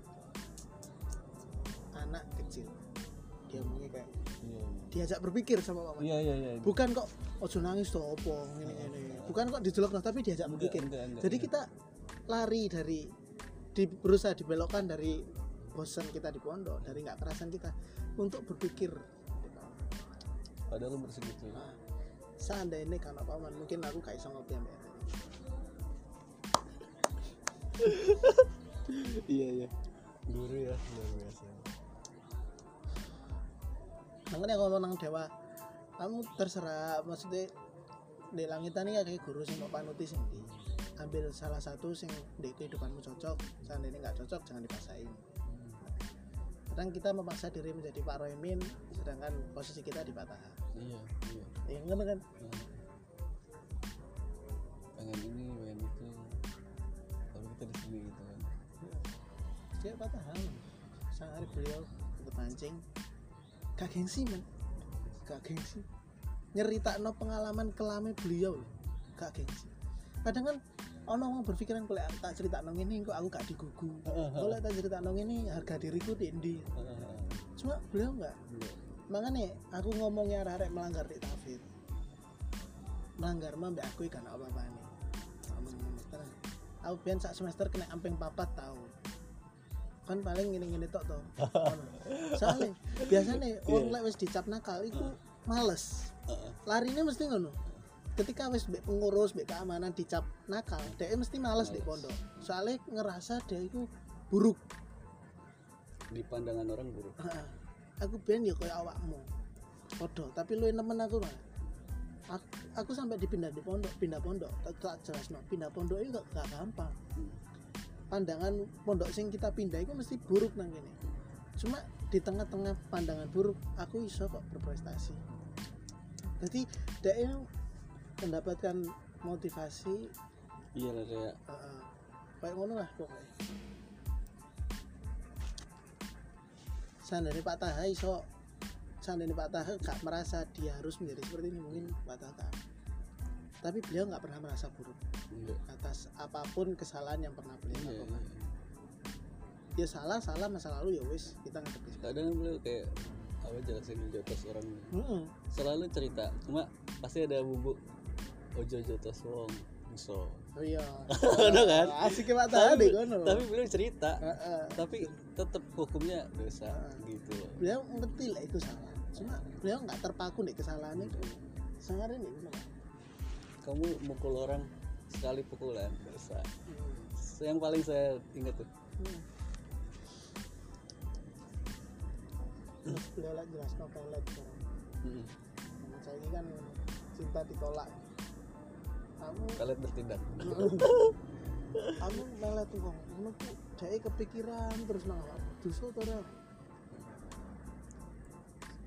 Speaker 2: anak kecil. Dia ngomongnya kayak
Speaker 1: iya
Speaker 2: diajak berpikir sama Pak Oman
Speaker 1: iya iya iya.
Speaker 2: Bukan kok ojo nangis toh opo ini ini bukan kok dijelok tapi diajak
Speaker 1: Enggak,
Speaker 2: berpikir.
Speaker 1: enggak, enggak,
Speaker 2: jadi
Speaker 1: enggak.
Speaker 2: kita lari dari di berusaha dibelokkan dari bosan kita di pondok dari nggak kerasan kita untuk berpikir.
Speaker 1: Padahal umur segitu.
Speaker 2: Nah, seandainya karena paman mungkin aku kayak iso ngopi arek. [LAUGHS]
Speaker 1: iya iya. Guru ya luar biasa
Speaker 2: makanya kalau nang dewa kamu terserah. Maksudnya di langitan ini kayak guru sing mau panuti sing di ambil salah satu sing di kehidupanmu cocok. Seandainya nggak cocok jangan dipaksain. Kadang kita memaksa diri menjadi Pak Roemin sedangkan posisi kita di Patah
Speaker 1: iya iya.
Speaker 2: Ya kan? Kan
Speaker 1: pengen ini pengen itu. Dari sini gitu kan.
Speaker 2: Dia patah hal sang hari beliau untuk mancing gak gengsi man gak gengsi. Nyerita no pengalaman kelame beliau gak gengsi. Kadang kan ono wong berpikiran kalau tak cerita nong ini kok aku gak digugu. Kalau tak cerita nong ini harga diriku di endi?
Speaker 1: Heeh.
Speaker 2: cuma beliau enggak
Speaker 1: Iya.
Speaker 2: makanya aku ngomongnya arek-arek melanggar di tafid. Melanggar mah mbak aku ikan apa apa nih aku biar sak semester kena amping papat tahun kan paling gini-gini tok toh [LAUGHS] soalnya biasanya orang lek wis dicap nakal itu males. Larinya mesti ngono. Ketika wis mbek pengurus mbek keamanan dicap nakal dia mesti males di
Speaker 1: Males.
Speaker 2: pondok. Soalnya ngerasa dia itu buruk.
Speaker 1: Di pandangan orang buruk.
Speaker 2: Aku ben ya kayak awakmu. Podo tapi lu nemen aku mah aku, aku sampai dipindah di pondok pindah pondok. Tak, tak jelas no pindah pondok itu gak, gak gampang pandangan pondok sing kita pindah itu mesti buruk nang gini cuma di tengah-tengah pandangan buruk aku iso kok berprestasi. Jadi dia mendapatkan motivasi.
Speaker 1: Iya lah kayak
Speaker 2: Heeh. kayak ngono lah pokoknya. Seandainya Pak Taha iso. Seandainya Pak Taha gak merasa dia harus menjadi seperti ini mungkin Pak Taha. Tapi beliau nggak pernah merasa buruk
Speaker 1: enggak
Speaker 2: atas apa pun kesalahan yang pernah beliau
Speaker 1: iya,
Speaker 2: lakukan.
Speaker 1: iya.
Speaker 2: ya salah salah masa lalu ya wis kita ngerti
Speaker 1: kadang beliau kayak apa jelasin jotos orang
Speaker 2: Heeh.
Speaker 1: selalu cerita cuma pasti ada bumbu ojo jotos wong so
Speaker 2: oh iya. [LAUGHS]
Speaker 1: Udah kan?
Speaker 2: asik Pak Taha deh kono
Speaker 1: tapi beliau cerita
Speaker 2: Heeh.
Speaker 1: tapi tetap hukumnya dosa gitu. Loh
Speaker 2: beliau ngerti lah itu salah. Cuma beliau nggak terpaku nih kesalahan itu. Sangat ini
Speaker 1: kamu mukul orang sekali pukulan dosa yang paling saya ingat tuh
Speaker 2: Hmm. Lagi jelas no pelet sekarang.
Speaker 1: Mm.
Speaker 2: Nah, saya ini kan cinta ditolak. Kamu
Speaker 1: kalian bertindak [LAUGHS]
Speaker 2: kamu melet tuh kok. Kamu tuh dia kepikiran terus nang awak. Dosa to ora?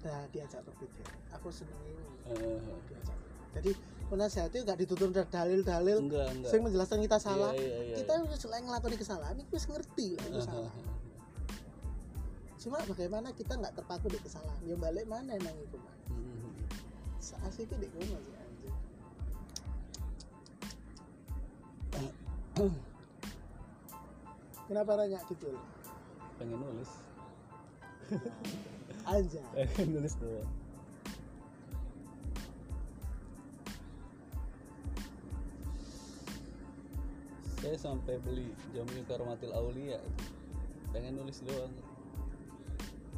Speaker 2: Nah, diajak berpikir. Aku seneng ini
Speaker 1: Eh,
Speaker 2: diajak. Jadi penasihatnya gak ditutur dari dalil-dalil
Speaker 1: enggak
Speaker 2: menjelaskan kita salah.
Speaker 1: Iya, iya, iya,
Speaker 2: kita selain ngelakoni kesalahan, itu ngerti lah itu
Speaker 1: iya.
Speaker 2: salah. Cuma bagaimana kita nggak terpaku di kesalahan? Ya balik mana nang itu mah?
Speaker 1: Mm.
Speaker 2: Asik di rumah sih anjing. Kenapa nanya gitu
Speaker 1: pengen nulis
Speaker 2: Anjay. [LAUGHS]
Speaker 1: pengen nulis doang saya sampai beli Jamil Karomatil Aulia pengen nulis doang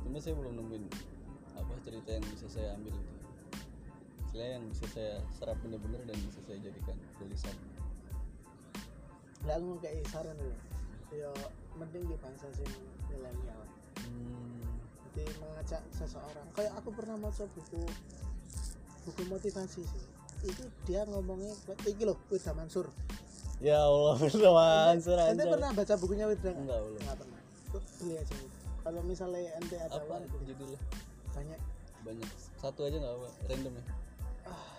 Speaker 1: cuma saya belum nemuin apa cerita yang bisa saya ambil itu Istilahnya yang bisa saya serap bener-bener dan bisa saya jadikan tulisan
Speaker 2: Lah aku kayak saran dulu. Ya mending di bangsa sing milenial.
Speaker 1: hmm.
Speaker 2: Jadi mengajak seseorang. Kayak aku pernah baca buku buku motivasi sih. Itu dia ngomongnya iki loh Wida Mansur.
Speaker 1: Ya Allah Firda Mansur
Speaker 2: Ente pernah baca bukunya nggak?
Speaker 1: enggak belum.
Speaker 2: Nggak pernah. Tuh, beli aja. Kalau misalnya ente ada
Speaker 1: apa judulnya?
Speaker 2: Banyak.
Speaker 1: Banyak. Satu aja nggak apa random ya?
Speaker 2: Ah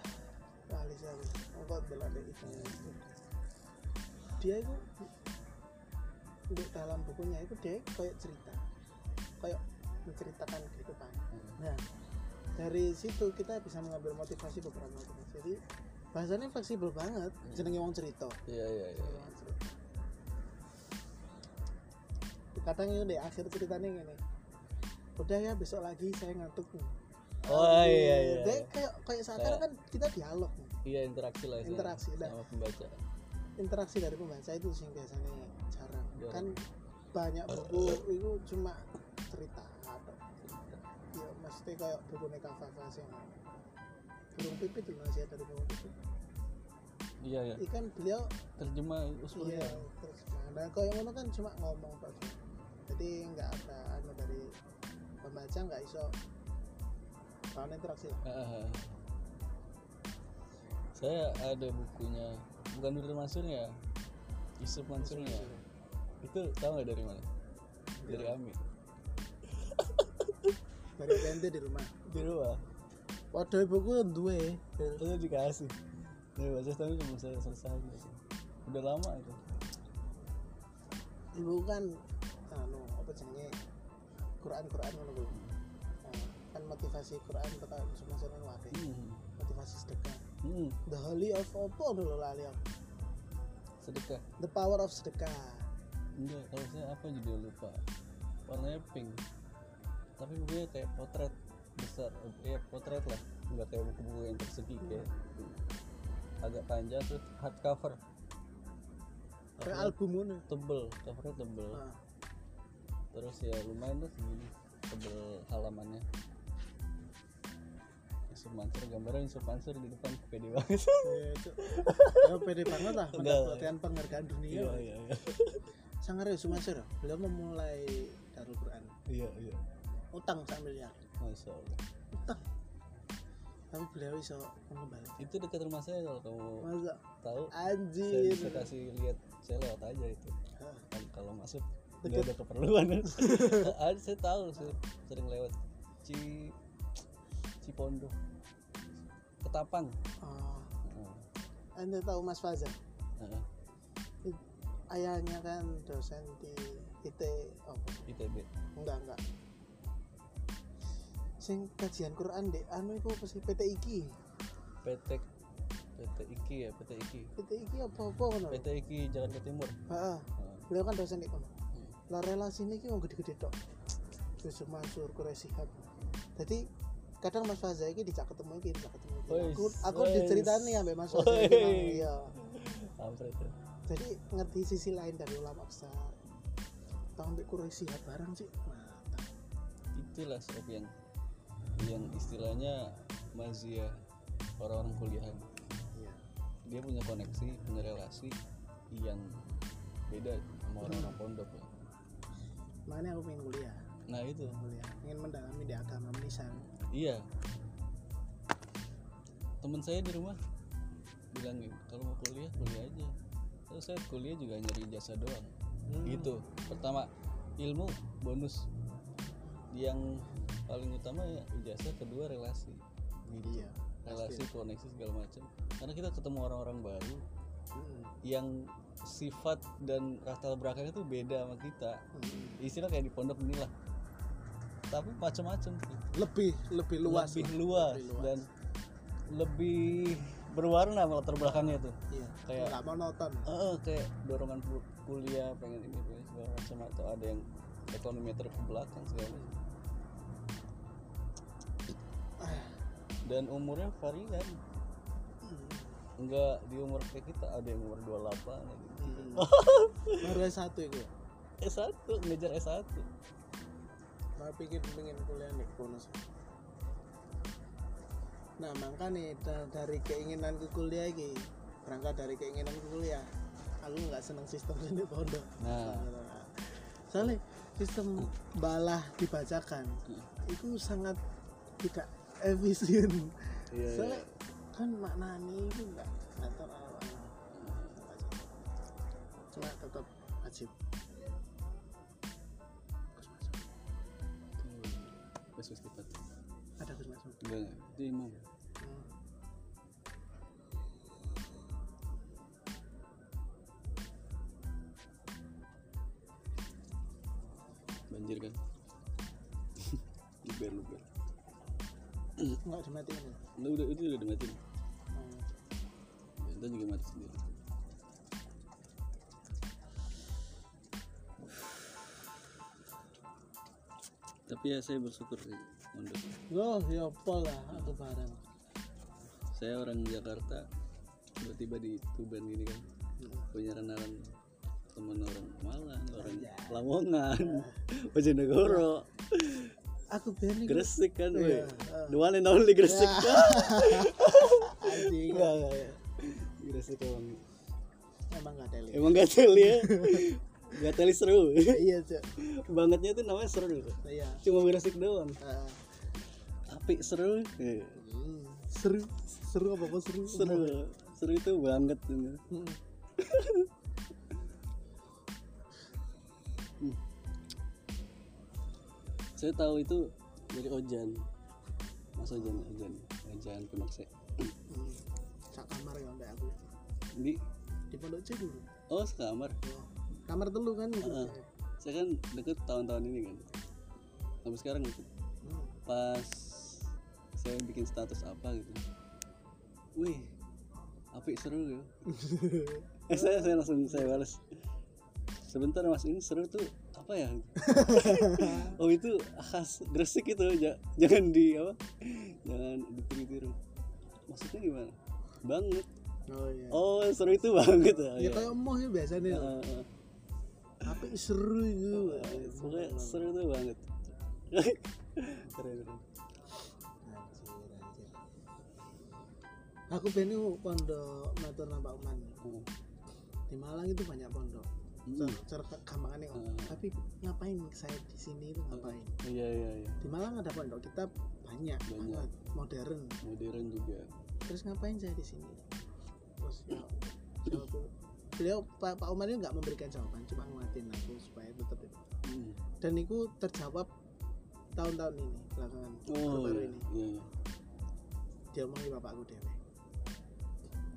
Speaker 2: kali saya engkau bela deh itu dia itu di dalam bukunya itu dia kayak cerita. Kayak menceritakan kehidupan. Nah dari situ kita bisa mengambil motivasi beberapa motivasi. Jadi bahasanya fleksibel banget. Jenenge wong cerita.
Speaker 1: Iya iya iya.
Speaker 2: Kadang itu deh akhir ceritanya gini. Udah ya besok lagi saya ngantuk nih.
Speaker 1: Oh, iya, iya,
Speaker 2: Dia
Speaker 1: iya.
Speaker 2: kayak kayak sekarang kan kita dialog nih.
Speaker 1: iya interaksi lah sama-
Speaker 2: Interaksi, dah.
Speaker 1: sama pembaca.
Speaker 2: Interaksi dari pembaca itu sih biasanya jarang.
Speaker 1: Jarang.
Speaker 2: kan banyak buku itu cuma cerita. Atau ya mesti kayak buku Neka Fafas yang burung pipit itu masih ada di burung pipit
Speaker 1: iya iya.
Speaker 2: Ikan beliau
Speaker 1: terjemah usul
Speaker 2: iya terus nah kalau yang ngono kan cuma ngomong tok jadi nggak ada anu dari pembaca nggak iso. Kawan interaksi lah.
Speaker 1: Ah, saya ada bukunya. Bukan Nurul Mansurnya Yusuf Mansurnya itu tahu nggak dari mana? Dari Ami.
Speaker 2: Dari BNT di rumah.
Speaker 1: Di rumah
Speaker 2: waduh buku duwe.
Speaker 1: Itu dikasih dari baca tapi belum saya selesai gitu. udah lama itu.
Speaker 2: Ibu kan anu apa jenenge? Quran Quran ngono kuwi Nah, kan motivasi Quran tekan semasa nang wae
Speaker 1: hmm.
Speaker 2: motivasi sedekah.
Speaker 1: Hmm.
Speaker 2: the holy of apa dulu lali aku
Speaker 1: sedekah.
Speaker 2: The power of sedekah.
Speaker 1: Enggak kalau saya apa juga lupa. Warnanya pink. Tapi bukunya kayak potret besar ya potret lah. Nggak kayak buku-buku yang persegi kayak agak panjang terus hardcover.
Speaker 2: Kayak album ngono.
Speaker 1: Tebel covernya tebel.
Speaker 2: Ah,
Speaker 1: terus ya lumayan tuh segini tebel halamannya. Yusuf Mansur gambarnya Yusuf Mansur di depan pede banget. [LAUGHS]
Speaker 2: Iya, Cuk. ya pede banget lah
Speaker 1: Enggak.
Speaker 2: mendapatkan penghargaan dunia.
Speaker 1: Iya iya iya.
Speaker 2: Sangar ya Sumasir beliau memulai Darul Quran.
Speaker 1: Iya iya.
Speaker 2: Utang sak miliar utang tapi beliau bisa mengembalikan.
Speaker 1: Itu dekat rumah saya kalau kamu
Speaker 2: masa?
Speaker 1: tahu saya
Speaker 2: anjir
Speaker 1: bisa kasih lihat saya lewat aja itu. Kan kalau masuk nggak ada keperluan. Ada [LAUGHS] saya tahu saya sering lewat Ci Cipondo. Ketapang.
Speaker 2: Oh, anda tahu Mas Faza
Speaker 1: Heeh.
Speaker 2: ayahnya kan dosen di IT apa
Speaker 1: ITB
Speaker 2: enggak enggak sing kajian Quran dek anu itu apa sih? PT IKI
Speaker 1: PT PT IKI ya PT IKI
Speaker 2: PT IKI apa apa kan
Speaker 1: PT IKI Jakarta Timur.
Speaker 2: Heeh. Beliau kan dosen kono.
Speaker 1: Hmm.
Speaker 2: lah relasi ini mau gede-gede tok. Yusuf Mansur Quraisihab jadi kadang Mas Faza ini dijak ketemu iki dijak ketemu iki. Aku aku diceritani ya Mas Faza iki iya.
Speaker 1: Ya.
Speaker 2: jadi ngerti sisi lain dari ulama besar. Tahun ambil Quraisihab barang sih mantap.
Speaker 1: Itulah sebab yang istilahnya mazia orang-orang kuliahan.
Speaker 2: Iya.
Speaker 1: Dia punya koneksi punya relasi yang beda sama orang-orang pondok ya.
Speaker 2: makanya aku pengen kuliah.
Speaker 1: Nah itu.
Speaker 2: Kuliah. Ingin mendalami di agama menisan
Speaker 1: iya. Temen saya di rumah bilang kalau mau kuliah kuliah aja. Terus saya kuliah juga nyari jasa doang.
Speaker 2: Hmm.
Speaker 1: gitu. Pertama ilmu bonus. Yang paling utama ya ijazah kedua relasi gitu.
Speaker 2: Iya
Speaker 1: relasi koneksi segala macam. Karena kita ketemu orang-orang baru
Speaker 2: Hmm.
Speaker 1: yang sifat dan latar belakangnya tuh beda sama kita.
Speaker 2: Hmm.
Speaker 1: istilah kayak di pondok inilah tapi macam-macam.
Speaker 2: Lebih lebih luas
Speaker 1: lebih
Speaker 2: lah.
Speaker 1: luas,
Speaker 2: Lebih luas.
Speaker 1: dan lebih berwarna latar belakangnya tuh.
Speaker 2: Iya.
Speaker 1: Kayak-
Speaker 2: nggak monoton.
Speaker 1: Eh, kayak dorongan kuliah pengen ini pengen segala macam atau ada yang ekonometer ke belakang segala macam dan umurnya varian.
Speaker 2: Hmm.
Speaker 1: enggak di umur kayak kita ada yang umur 28 ada gitu.
Speaker 2: Hmm. baru S1 itu? Ya
Speaker 1: S1 ngejar S1
Speaker 2: mau pikir pengen kuliah nih sih nah makanya da- dari keinginanku kuliah ini berangkat dari keinginanku kuliah aku nggak seneng sistem ini pondok
Speaker 1: nah.
Speaker 2: Soalnya sistem balah dibacakan itu sangat tidak efisien
Speaker 1: iya,
Speaker 2: soalnya kan maknanya itu nggak nggak tahu apa cuma tetap wajib
Speaker 1: Wes wes cepat.
Speaker 2: ada Gus Masuk
Speaker 1: Enggak enggak. Itu imam.
Speaker 2: Hmm.
Speaker 1: Banjir kan.
Speaker 2: Nggak dimatiin ya?
Speaker 1: Lu udah itu udah dimatiin.
Speaker 2: Hmm.
Speaker 1: Ya, Ntar juga mati sendiri. Tapi ya saya bersyukur sih mondok.
Speaker 2: Loh, ya apa lah aku bareng.
Speaker 1: Saya orang Jakarta tiba-tiba di Tuban gini kan punya kenalan teman orang Malang, orang. Lamongan, Bojonegoro, [LAUGHS]
Speaker 2: Aku nih
Speaker 1: Gresik kan,
Speaker 2: ah.
Speaker 1: The one and only Gresik.
Speaker 2: anjing.
Speaker 1: Enggak, enggak, ya. Gresik emang
Speaker 2: Emang gak teli.
Speaker 1: emang gatel ya. [LAUGHS] gatel seru.
Speaker 2: Iya, Cok.
Speaker 1: Bangetnya tuh namanya seru.
Speaker 2: Iya.
Speaker 1: Cuma Gresik doang.
Speaker 2: Ah.
Speaker 1: Api seru. Iya.
Speaker 2: Seru. Seru apa kok seru?
Speaker 1: Seru. Seru itu banget.
Speaker 2: Hmm. [LAUGHS]
Speaker 1: Saya tahu itu dari Ojan. Mas Ojan, Ojan, Ojan Pemakse.
Speaker 2: Hmm. Sak kamar ya mbak aku.
Speaker 1: Di
Speaker 2: Di Pondok C dulu.
Speaker 1: oh sekamar.
Speaker 2: Oh. kamar telu kan gitu.
Speaker 1: Heeh. saya kan deket tahun-tahun ini kan sampai sekarang gitu
Speaker 2: Hmm.
Speaker 1: pas saya bikin status apa gitu wih apik seru ya [LAUGHS] eh, saya saya langsung saya balas sebentar mas ini seru tuh apa ya? [LAUGHS] Oh itu khas gresik itu ja- jangan di apa jangan ditiru-tiru. Maksudnya gimana? Banget.
Speaker 2: Oh iya.
Speaker 1: Oh seru itu banget ya,
Speaker 2: ya kayak emoh ya biasanya.
Speaker 1: Heeh, heeh.
Speaker 2: apa seru itu.
Speaker 1: Pokoknya seru tuh banget. [LAUGHS] Keren keren.
Speaker 2: Anjir, anjir. aku pengen itu pondok matur nampak uman.
Speaker 1: Heeh.
Speaker 2: di Malang itu banyak pondok
Speaker 1: Hmm.
Speaker 2: cara gampangannya kok
Speaker 1: Hmm.
Speaker 2: tapi ngapain saya di sini itu ngapain
Speaker 1: iya iya iya
Speaker 2: di Malang ada pondok kita banyak,
Speaker 1: Banyak.
Speaker 2: modern
Speaker 1: modern juga
Speaker 2: terus ngapain saya di sini terus ya, jawab beliau Pak, Pak Umar ini nggak memberikan jawaban cuma nguatin aku supaya tetap itu
Speaker 1: Hmm.
Speaker 2: dan itu terjawab tahun-tahun ini belakangan
Speaker 1: oh
Speaker 2: baru
Speaker 1: iya
Speaker 2: ini
Speaker 1: iya iya.
Speaker 2: dia omongin bapakku dewe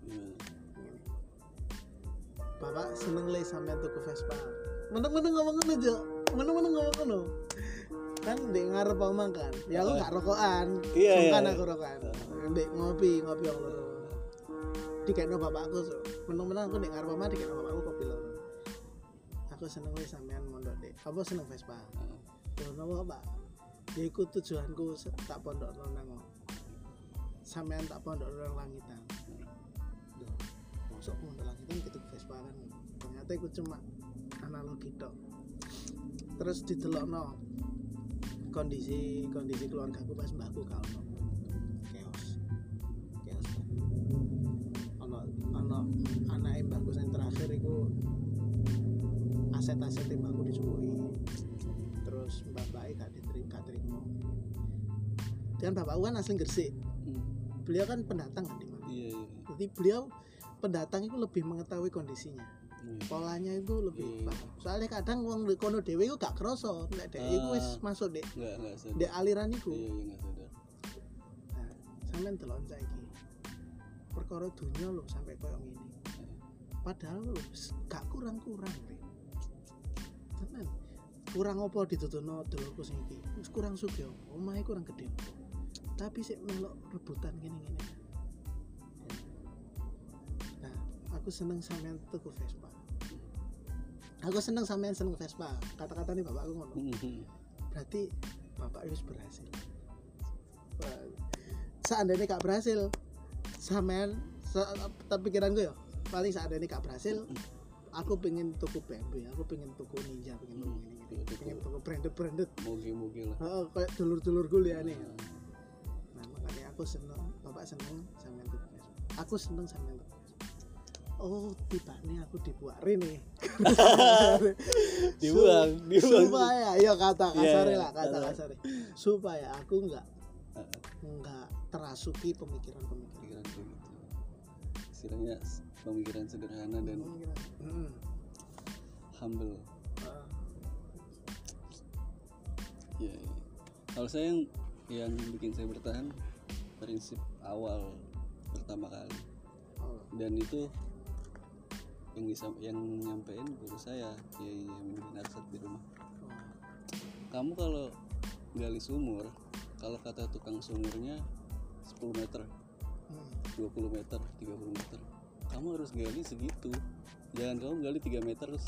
Speaker 1: Gimana?
Speaker 2: Bapak seneng le sampean tuku Vespa. Meneng-meneng ngomong ngono jo meneng-meneng ngomong ngono. Kan di ngarep Umar kan ya aku nggak rokokan.
Speaker 1: Iya, iya,
Speaker 2: sungkan aku rokokan. Ndek ngopi ngopi yang loro dikekno bapakku so. meneng-meneng aku ndek ngarep Umar dikekno bapakku kopi loro aku seneng le sampean mondok dek apa seneng Vespa?
Speaker 1: Heeh.
Speaker 2: Loh, napa Pak? Ya iku tujuanku tak pondok nang sampean tak pondok nang langitan. Masuk pondok langitan gitu Vespa kan. Ternyata iku cuma analogi tok. Terus didelokno kondisi kondisi keluargaku pas mbahku ono. Chaos. Chaos. Ono ono anake mbahku sing terakhir iku aset-aset mbahku dicuri terus mbak mbak gak diterima gak terima dan bapakku kan asli Gresik
Speaker 1: Hmm.
Speaker 2: beliau kan pendatang kan di mana
Speaker 1: iya iya
Speaker 2: jadi beliau pendatang itu lebih mengetahui kondisinya.
Speaker 1: Iya.
Speaker 2: polanya itu lebih
Speaker 1: Iya.
Speaker 2: paham. Soalnya kadang uang di kono dewe itu gak kroso nek dek iku wis
Speaker 1: Ah.
Speaker 2: masuk dek
Speaker 1: nggak nggak sadar.
Speaker 2: dek aliran iku.
Speaker 1: Iya iya nggak sadar.
Speaker 2: Nah sampean delok saiki. Perkara dunia lho sampai koyo ngene. Padahal lho s- gak kurang-kurang tenan. Kurang apa ditutuno dulurku sing iki kurang sugih omahe kurang gede tapi sik melok rebutan gini-gini aku seneng sampean tuku Vespa. Aku seneng sampean seneng Vespa. Kata-kata nih bapakku ngono.
Speaker 1: Hmm.
Speaker 2: berarti bapak harus berhasil. Seandainya gak berhasil sampean se tapi pikiranku ya paling seandainya gak berhasil aku pengen tuku BMW aku pengen tuku Ninja pengen tuku
Speaker 1: Hmm,
Speaker 2: ini
Speaker 1: tuku.
Speaker 2: pengen tuku branded branded
Speaker 1: moge moge lah.
Speaker 2: Heeh, kayak dulur-dulur gue nih nah makanya aku seneng bapak seneng sampean tuku Vespa. Aku seneng tuku Vespa oh tiba nih aku dibuarin nih. [LAUGHS]
Speaker 1: Dibuang dibuang.
Speaker 2: supaya ya kata kasarnya
Speaker 1: Iya,
Speaker 2: lah kata kasarnya supaya aku nggak nggak terasuki pemikiran-pemikiran.
Speaker 1: Gitu istilahnya pemikiran sederhana dan
Speaker 2: Pemikiran. Mm.
Speaker 1: humble.
Speaker 2: Ah,
Speaker 1: ya ya. kalau saya yang yang bikin saya bertahan prinsip awal pertama kali. Dan itu yang bisa yang nyampein guru saya ya yang Narsat di rumah. Kamu kalau gali sumur kalau kata tukang sumurnya 10 meter
Speaker 2: Hmm.
Speaker 1: 20 meter 30 meter kamu harus gali segitu. Jangan kamu gali 3 meter terus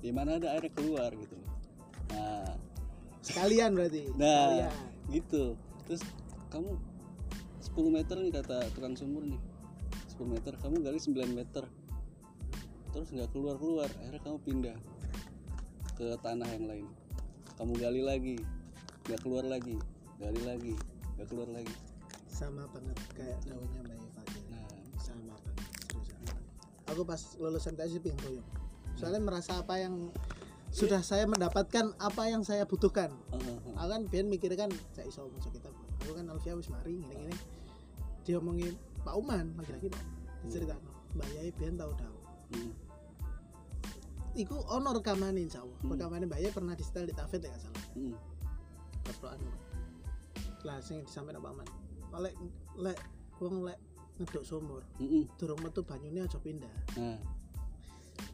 Speaker 1: di mana ada air keluar gitu nah.
Speaker 2: Sekalian berarti
Speaker 1: Nah.
Speaker 2: sekalian.
Speaker 1: gitu. Terus kamu 10 meter nih kata tukang sumur nih. 10 meter kamu gali 9 meter terus nggak keluar keluar akhirnya kamu pindah ke tanah yang lain. Kamu gali lagi nggak keluar lagi gali lagi nggak keluar lagi.
Speaker 2: Sama banget kayak daunnya Mbak Eva
Speaker 1: nah.
Speaker 2: Sama banget aku pas lulusan TSI pengen boyong soalnya merasa apa yang sudah saya mendapatkan apa yang saya butuhkan.
Speaker 1: Uh, uh, uh.
Speaker 2: aku kan biar mikir kan saya iso masuk kita aku kan Alfia wis mari gini gini dia omongin Pak Uman lagi-lagi Pak cerita Mbak Yai biar tahu tahu
Speaker 1: Hmm.
Speaker 2: Iku ono insya Allah
Speaker 1: Hmm.
Speaker 2: rekamannya Mbak Yai pernah di setel di Tafet ya salah
Speaker 1: Hmm.
Speaker 2: Koplokan lah sing disampaikan Pak Man lek lek wong lek ngeduk sumur
Speaker 1: Mm-mm.
Speaker 2: durung metu banyune aja pindah
Speaker 1: nah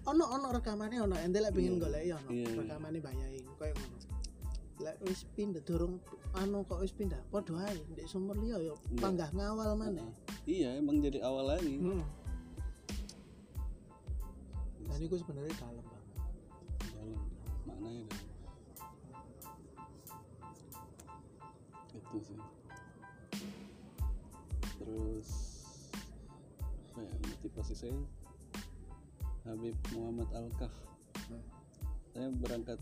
Speaker 2: ono ono rekamannya ono ente lek pengen
Speaker 1: Iya.
Speaker 2: golek ya ono
Speaker 1: Iya, iya.
Speaker 2: rekamannya bayai koyo ngono lek wis pindah durung anu kok wis pindah padha ae ndek sumur liya ya
Speaker 1: Iya.
Speaker 2: panggah ngawal maneh
Speaker 1: iya emang jadi awal lagi
Speaker 2: hmm. Dan itu sebenarnya dalam banget.
Speaker 1: Dalam maknanya dalam. Itu sih. Terus apa ya motivasi saya? Habib Muhammad Al-Kaf
Speaker 2: Hmm.
Speaker 1: saya berangkat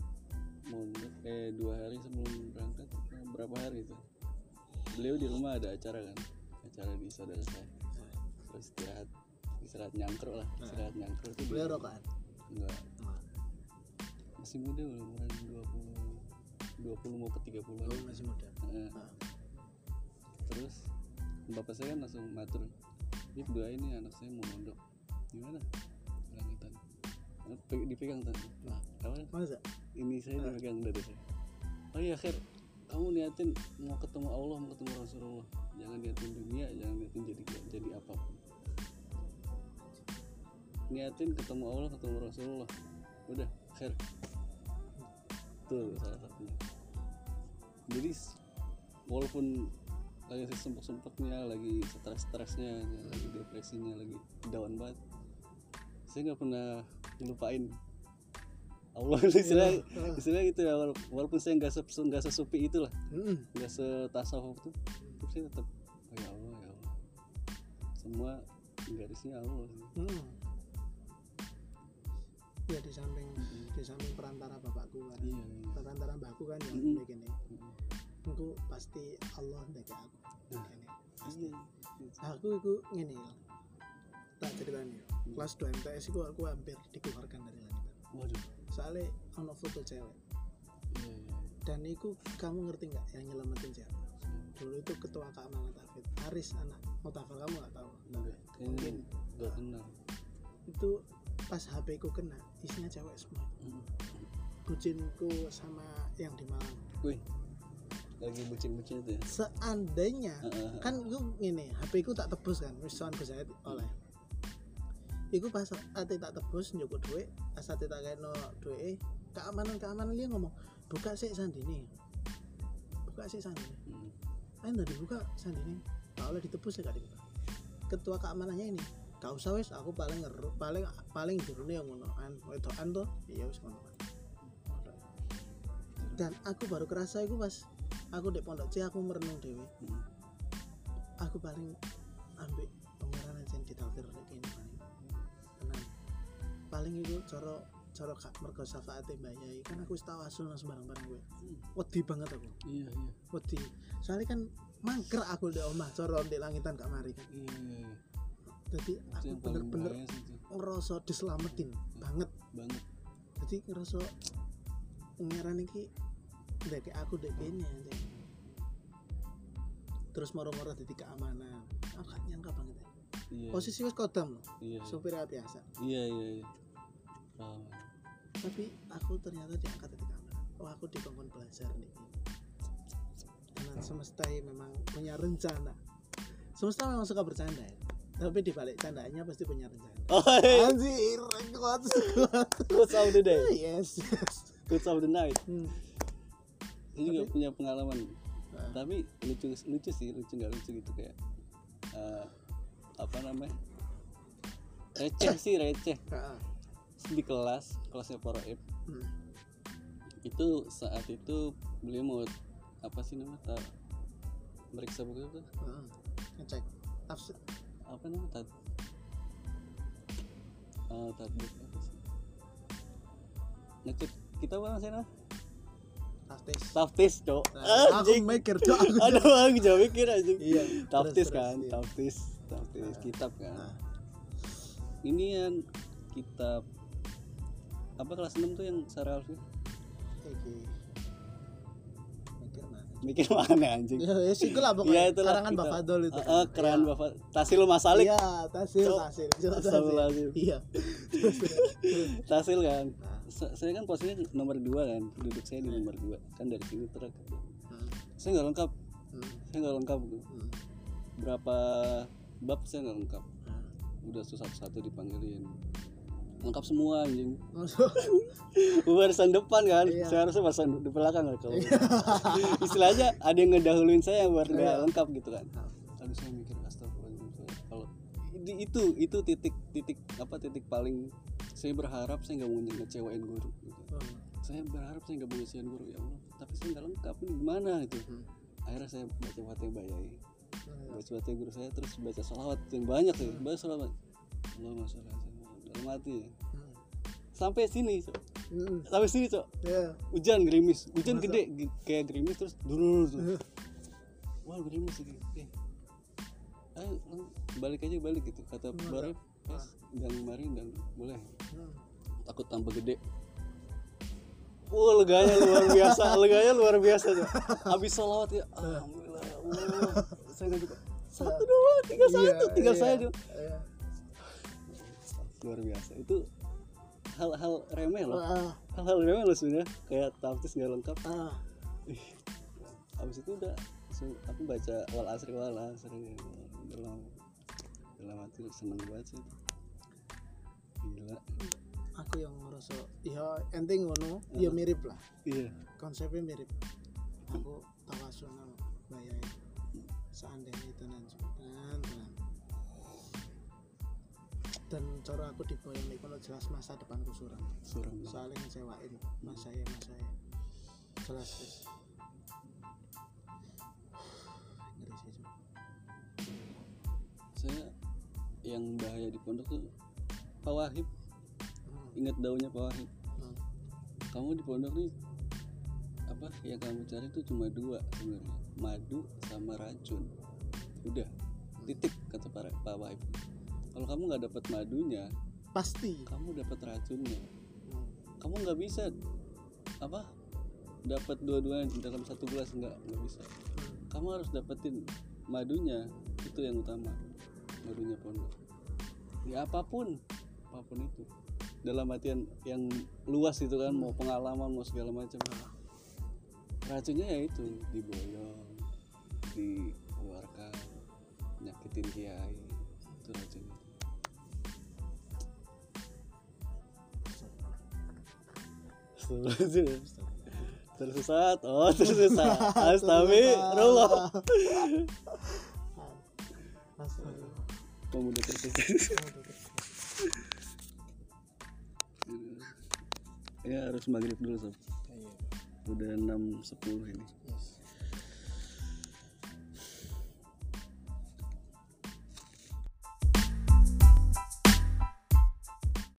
Speaker 1: mundur eh dua hari sebelum berangkat eh, berapa hari itu? Beliau di rumah ada acara kan? Acara di saudara saya. Terus istirahat istirahat nyangkruk lah istirahat nyangkruk itu
Speaker 2: beliau rokokan
Speaker 1: enggak. Masih muda umuran 20 20 mau ke 30 an
Speaker 2: oh masih muda.
Speaker 1: Heeh.
Speaker 2: Ah.
Speaker 1: terus bapak saya kan langsung matur Bib doain nih anak saya mau mondok. Gimana? Lanjutan. Pe- dipegang tadi nah, apa?
Speaker 2: Masa?
Speaker 1: Ini saya dipegang dari saya. Oh iya Khair kamu niatin mau ketemu Allah mau ketemu Rasulullah. Jangan niatin dunia jangan niatin jadi jadi apa pun niatin ketemu Allah ketemu Rasulullah. Udah Khair. Tuh salah satunya. Jadi walaupun lagi sempet sempetnya lagi stres stresnya lagi depresinya lagi down banget saya nggak pernah ngelupain Allah. [LAUGHS] Istilah istilah gitu ya wala- walaupun saya nggak se- nggak sesupi itulah.
Speaker 2: Hmm.
Speaker 1: nggak setasawuf tuh tapi saya tetap oh ya Allah ya Allah. Semua garisnya Allah.
Speaker 2: Hmm. Ya di samping di samping perantara bapakku kan
Speaker 1: iya iya
Speaker 2: perantara mbakku kan yang
Speaker 1: Mm-mm.
Speaker 2: kayak gini
Speaker 1: Mm.
Speaker 2: aku pasti Allah ndek aku
Speaker 1: Nah.
Speaker 2: Gini. pasti
Speaker 1: Iya.
Speaker 2: aku itu ngene lho. tak ceritanya kelas 2 MTS itu aku hampir dikeluarkan dari langitan
Speaker 1: waduh
Speaker 2: soalnya ono foto cewek
Speaker 1: iya iya
Speaker 2: dan itu kamu ngerti nggak yang nyelamatin siapa dulu itu ketua keamanan Tafid Aris anak Mutafal kamu nggak tahu Mungkin.
Speaker 1: nggak kenal
Speaker 2: itu pas HP ku kena isinya cewek semua
Speaker 1: Mm.
Speaker 2: bucinku sama yang di Malang
Speaker 1: Wih, lagi bucin-bucin itu ya
Speaker 2: seandainya
Speaker 1: Heeh.
Speaker 2: kan itu gini HP ku tak tebus kan wis soal saya oleh Iku pas ate tak tebus njupuk duit, pas ate tak kena duit, keamanan keamanan dia ngomong buka sih sandini, buka sih sandini.
Speaker 1: Mm.
Speaker 2: Ayo dibuka sandini, tak oleh ditebus ya gak dibuka. Ketua keamanannya ini, gak usah wis. Aku paling paling paling jerune yang ngono. An, wedokan tuh, iya wis ngono. Dan aku baru kerasa itu pas aku di pondok C aku merenung dewe
Speaker 1: Mm.
Speaker 2: aku paling ambil pengeran aja di talkir kayak gini paling tenang. Paling itu coro coro kak mergo syafaate bayai kan aku tau asul nang sembarang-barang gue wedi banget aku.
Speaker 1: Iya iya.
Speaker 2: Wedi. Soalnya kan mangker aku di omah coro di langitan gak mari. Kan
Speaker 1: iya iya iya.
Speaker 2: Jadi aku bener-bener ngerasa diselamatin banget.
Speaker 1: Banget.
Speaker 2: Jadi ngerasa pangeran iki ndek aku dek kene aja terus moro-moro jadi keamanan. Aku gak nyangka banget ya.
Speaker 1: iya.
Speaker 2: Posisi wis kodam loh
Speaker 1: iya.
Speaker 2: supir biasa
Speaker 1: iya iya iya. Paham.
Speaker 2: tapi aku ternyata diangkat dari keamanan. Oh aku dikongkon belajar nih. Karena semesta memang punya rencana. Semesta memang suka bercanda ya tapi di balik candanya pasti punya rencana.
Speaker 1: Oh iya.
Speaker 2: anjir kuat. Kuat
Speaker 1: quotes of the day.
Speaker 2: Yes. Yes
Speaker 1: quotes of the night.
Speaker 2: Hmm.
Speaker 1: saya juga punya pengalaman.
Speaker 2: Ah.
Speaker 1: tapi lucu lucu sih lucu nggak lucu gitu kayak eh, apa namanya? Receh sih receh.
Speaker 2: Ah, ah.
Speaker 1: di kelas kelasnya para Ip.
Speaker 2: Hmm.
Speaker 1: itu saat itu beliau mau apa sih namanya tak meriksa buku itu?
Speaker 2: Ah, ngecek. Tafsir
Speaker 1: apa namanya tat uh, tatbik apa sih? Ngecek. Kita sih namanya
Speaker 2: taftis.
Speaker 1: Taftis cok.
Speaker 2: Nah, aku
Speaker 1: anjing.
Speaker 2: mikir cok. Aku [LAUGHS]
Speaker 1: aduh aku jauh mikir anjing.
Speaker 2: Iya,
Speaker 1: taftis
Speaker 2: terus,
Speaker 1: kan?
Speaker 2: iya.
Speaker 1: taftis. Taftis
Speaker 2: Ah.
Speaker 1: kitab kan?
Speaker 2: Ah.
Speaker 1: ini yang kitab apa kelas 6 tuh yang Sarah Alfi
Speaker 2: mikir mana [LAUGHS]
Speaker 1: anjing.
Speaker 2: Ya ya sih lah
Speaker 1: Iya,
Speaker 2: pokoknya
Speaker 1: itulah
Speaker 2: karangan
Speaker 1: kita.
Speaker 2: Bapak Dol itu.
Speaker 1: Ah, keran
Speaker 2: Iya.
Speaker 1: bapak tasil masalik
Speaker 2: iya tasil tasil tasil. Iya. [LAUGHS]
Speaker 1: Tasil kan.
Speaker 2: Nah.
Speaker 1: Sa- saya kan posisinya nomor dua kan. Duduk saya di nomor dua. Kan dari sini truk.
Speaker 2: Hmm,
Speaker 1: saya nggak lengkap.
Speaker 2: Hmm,
Speaker 1: saya nggak lengkap
Speaker 2: hmm,
Speaker 1: berapa bab saya nggak lengkap.
Speaker 2: Hmm.
Speaker 1: udah satu satu dipanggilin lengkap semua anjing [LAUGHS] barisan depan kan
Speaker 2: Iya.
Speaker 1: saya harusnya barisan di belakang kan kalau [LAUGHS] istilahnya ada yang ngedahuluin saya buat nggak
Speaker 2: Iya.
Speaker 1: lengkap gitu kan lalu saya mikir astagfirullahaladzim kalau itu itu titik titik apa titik paling saya berharap saya nggak mau ngecewain guru gitu.
Speaker 2: Oh.
Speaker 1: saya berharap saya nggak mau ngecewain guru ya Allah tapi saya nggak lengkap ini gimana gitu
Speaker 2: Hmm.
Speaker 1: akhirnya saya baca fatihah bayai
Speaker 2: Hmm.
Speaker 1: baca fatihah guru saya terus baca salawat yang banyak ya baca salawat Allahumma sholli
Speaker 2: Hmm.
Speaker 1: sampai sini Cok.
Speaker 2: Hmm.
Speaker 1: sampai sini cok
Speaker 2: Ya.
Speaker 1: hujan gerimis hujan
Speaker 2: Masa?
Speaker 1: gede kayak gerimis terus dulu tuh wah gerimis lagi eh ayo lang- balik aja balik gitu kata? Barep es dan kemarin dan boleh
Speaker 2: Hmm.
Speaker 1: takut tambah gede Oh leganya luar biasa, [LAUGHS] leganya luar biasa tuh. Habis sholawat ya, alhamdulillah ya Allah. Saya juga satu dua tiga satu tinggal
Speaker 2: iya.
Speaker 1: saya tuh.
Speaker 2: Iya.
Speaker 1: Luar biasa. Itu hal-hal remeh loh. Hal-hal remeh loh sebenarnya. Kayak taptis nggak lengkap.
Speaker 2: ah.
Speaker 1: Habis itu udah aku baca wal asri wal asri dalam dalam hati seneng banget sih. Gila.
Speaker 2: Aku yang ngerasa ya enteng ngono, ya mirip lah.
Speaker 1: Iya.
Speaker 2: Konsepnya mirip. Aku tawasul bayai. Seandainya tenan tenan Dan cara aku diboyong no jelas masa depanku suram.
Speaker 1: Suram.
Speaker 2: Soalnya ngecewain mas saya mas saya. Jelas wis. Ngeri sih. Cuk.
Speaker 1: Saya yang bahaya di pondok tuh Pak Wahib.
Speaker 2: Hmm.
Speaker 1: Ingat daunnya Pak Wahib.
Speaker 2: Hmm.
Speaker 1: Kamu di pondok nih apa yang kamu cari tuh cuma dua sebenarnya madu sama racun udah titik kata para Pak Wahib kalau kamu nggak dapat madunya
Speaker 2: Pasti.
Speaker 1: kamu dapat racunnya.
Speaker 2: Hmm.
Speaker 1: kamu nggak bisa apa dapat dua-duanya dalam satu gelas nggak nggak bisa. Kamu harus dapetin madunya itu yang utama madunya pondok. Ya apa pun apa pun itu. Dalam artian yang luas itu kan mau pengalaman mau segala macam. Racunnya ya itu diboyong dikeluarkan nyakitin kiai Astagfirullahaladzim. tersesat. Oh tersesat. [LAUGHS]
Speaker 2: Astagfirullah.
Speaker 1: Pemuda tersesat. Ya harus maghrib dulu sob.
Speaker 2: Iya.
Speaker 1: udah 6.10 ini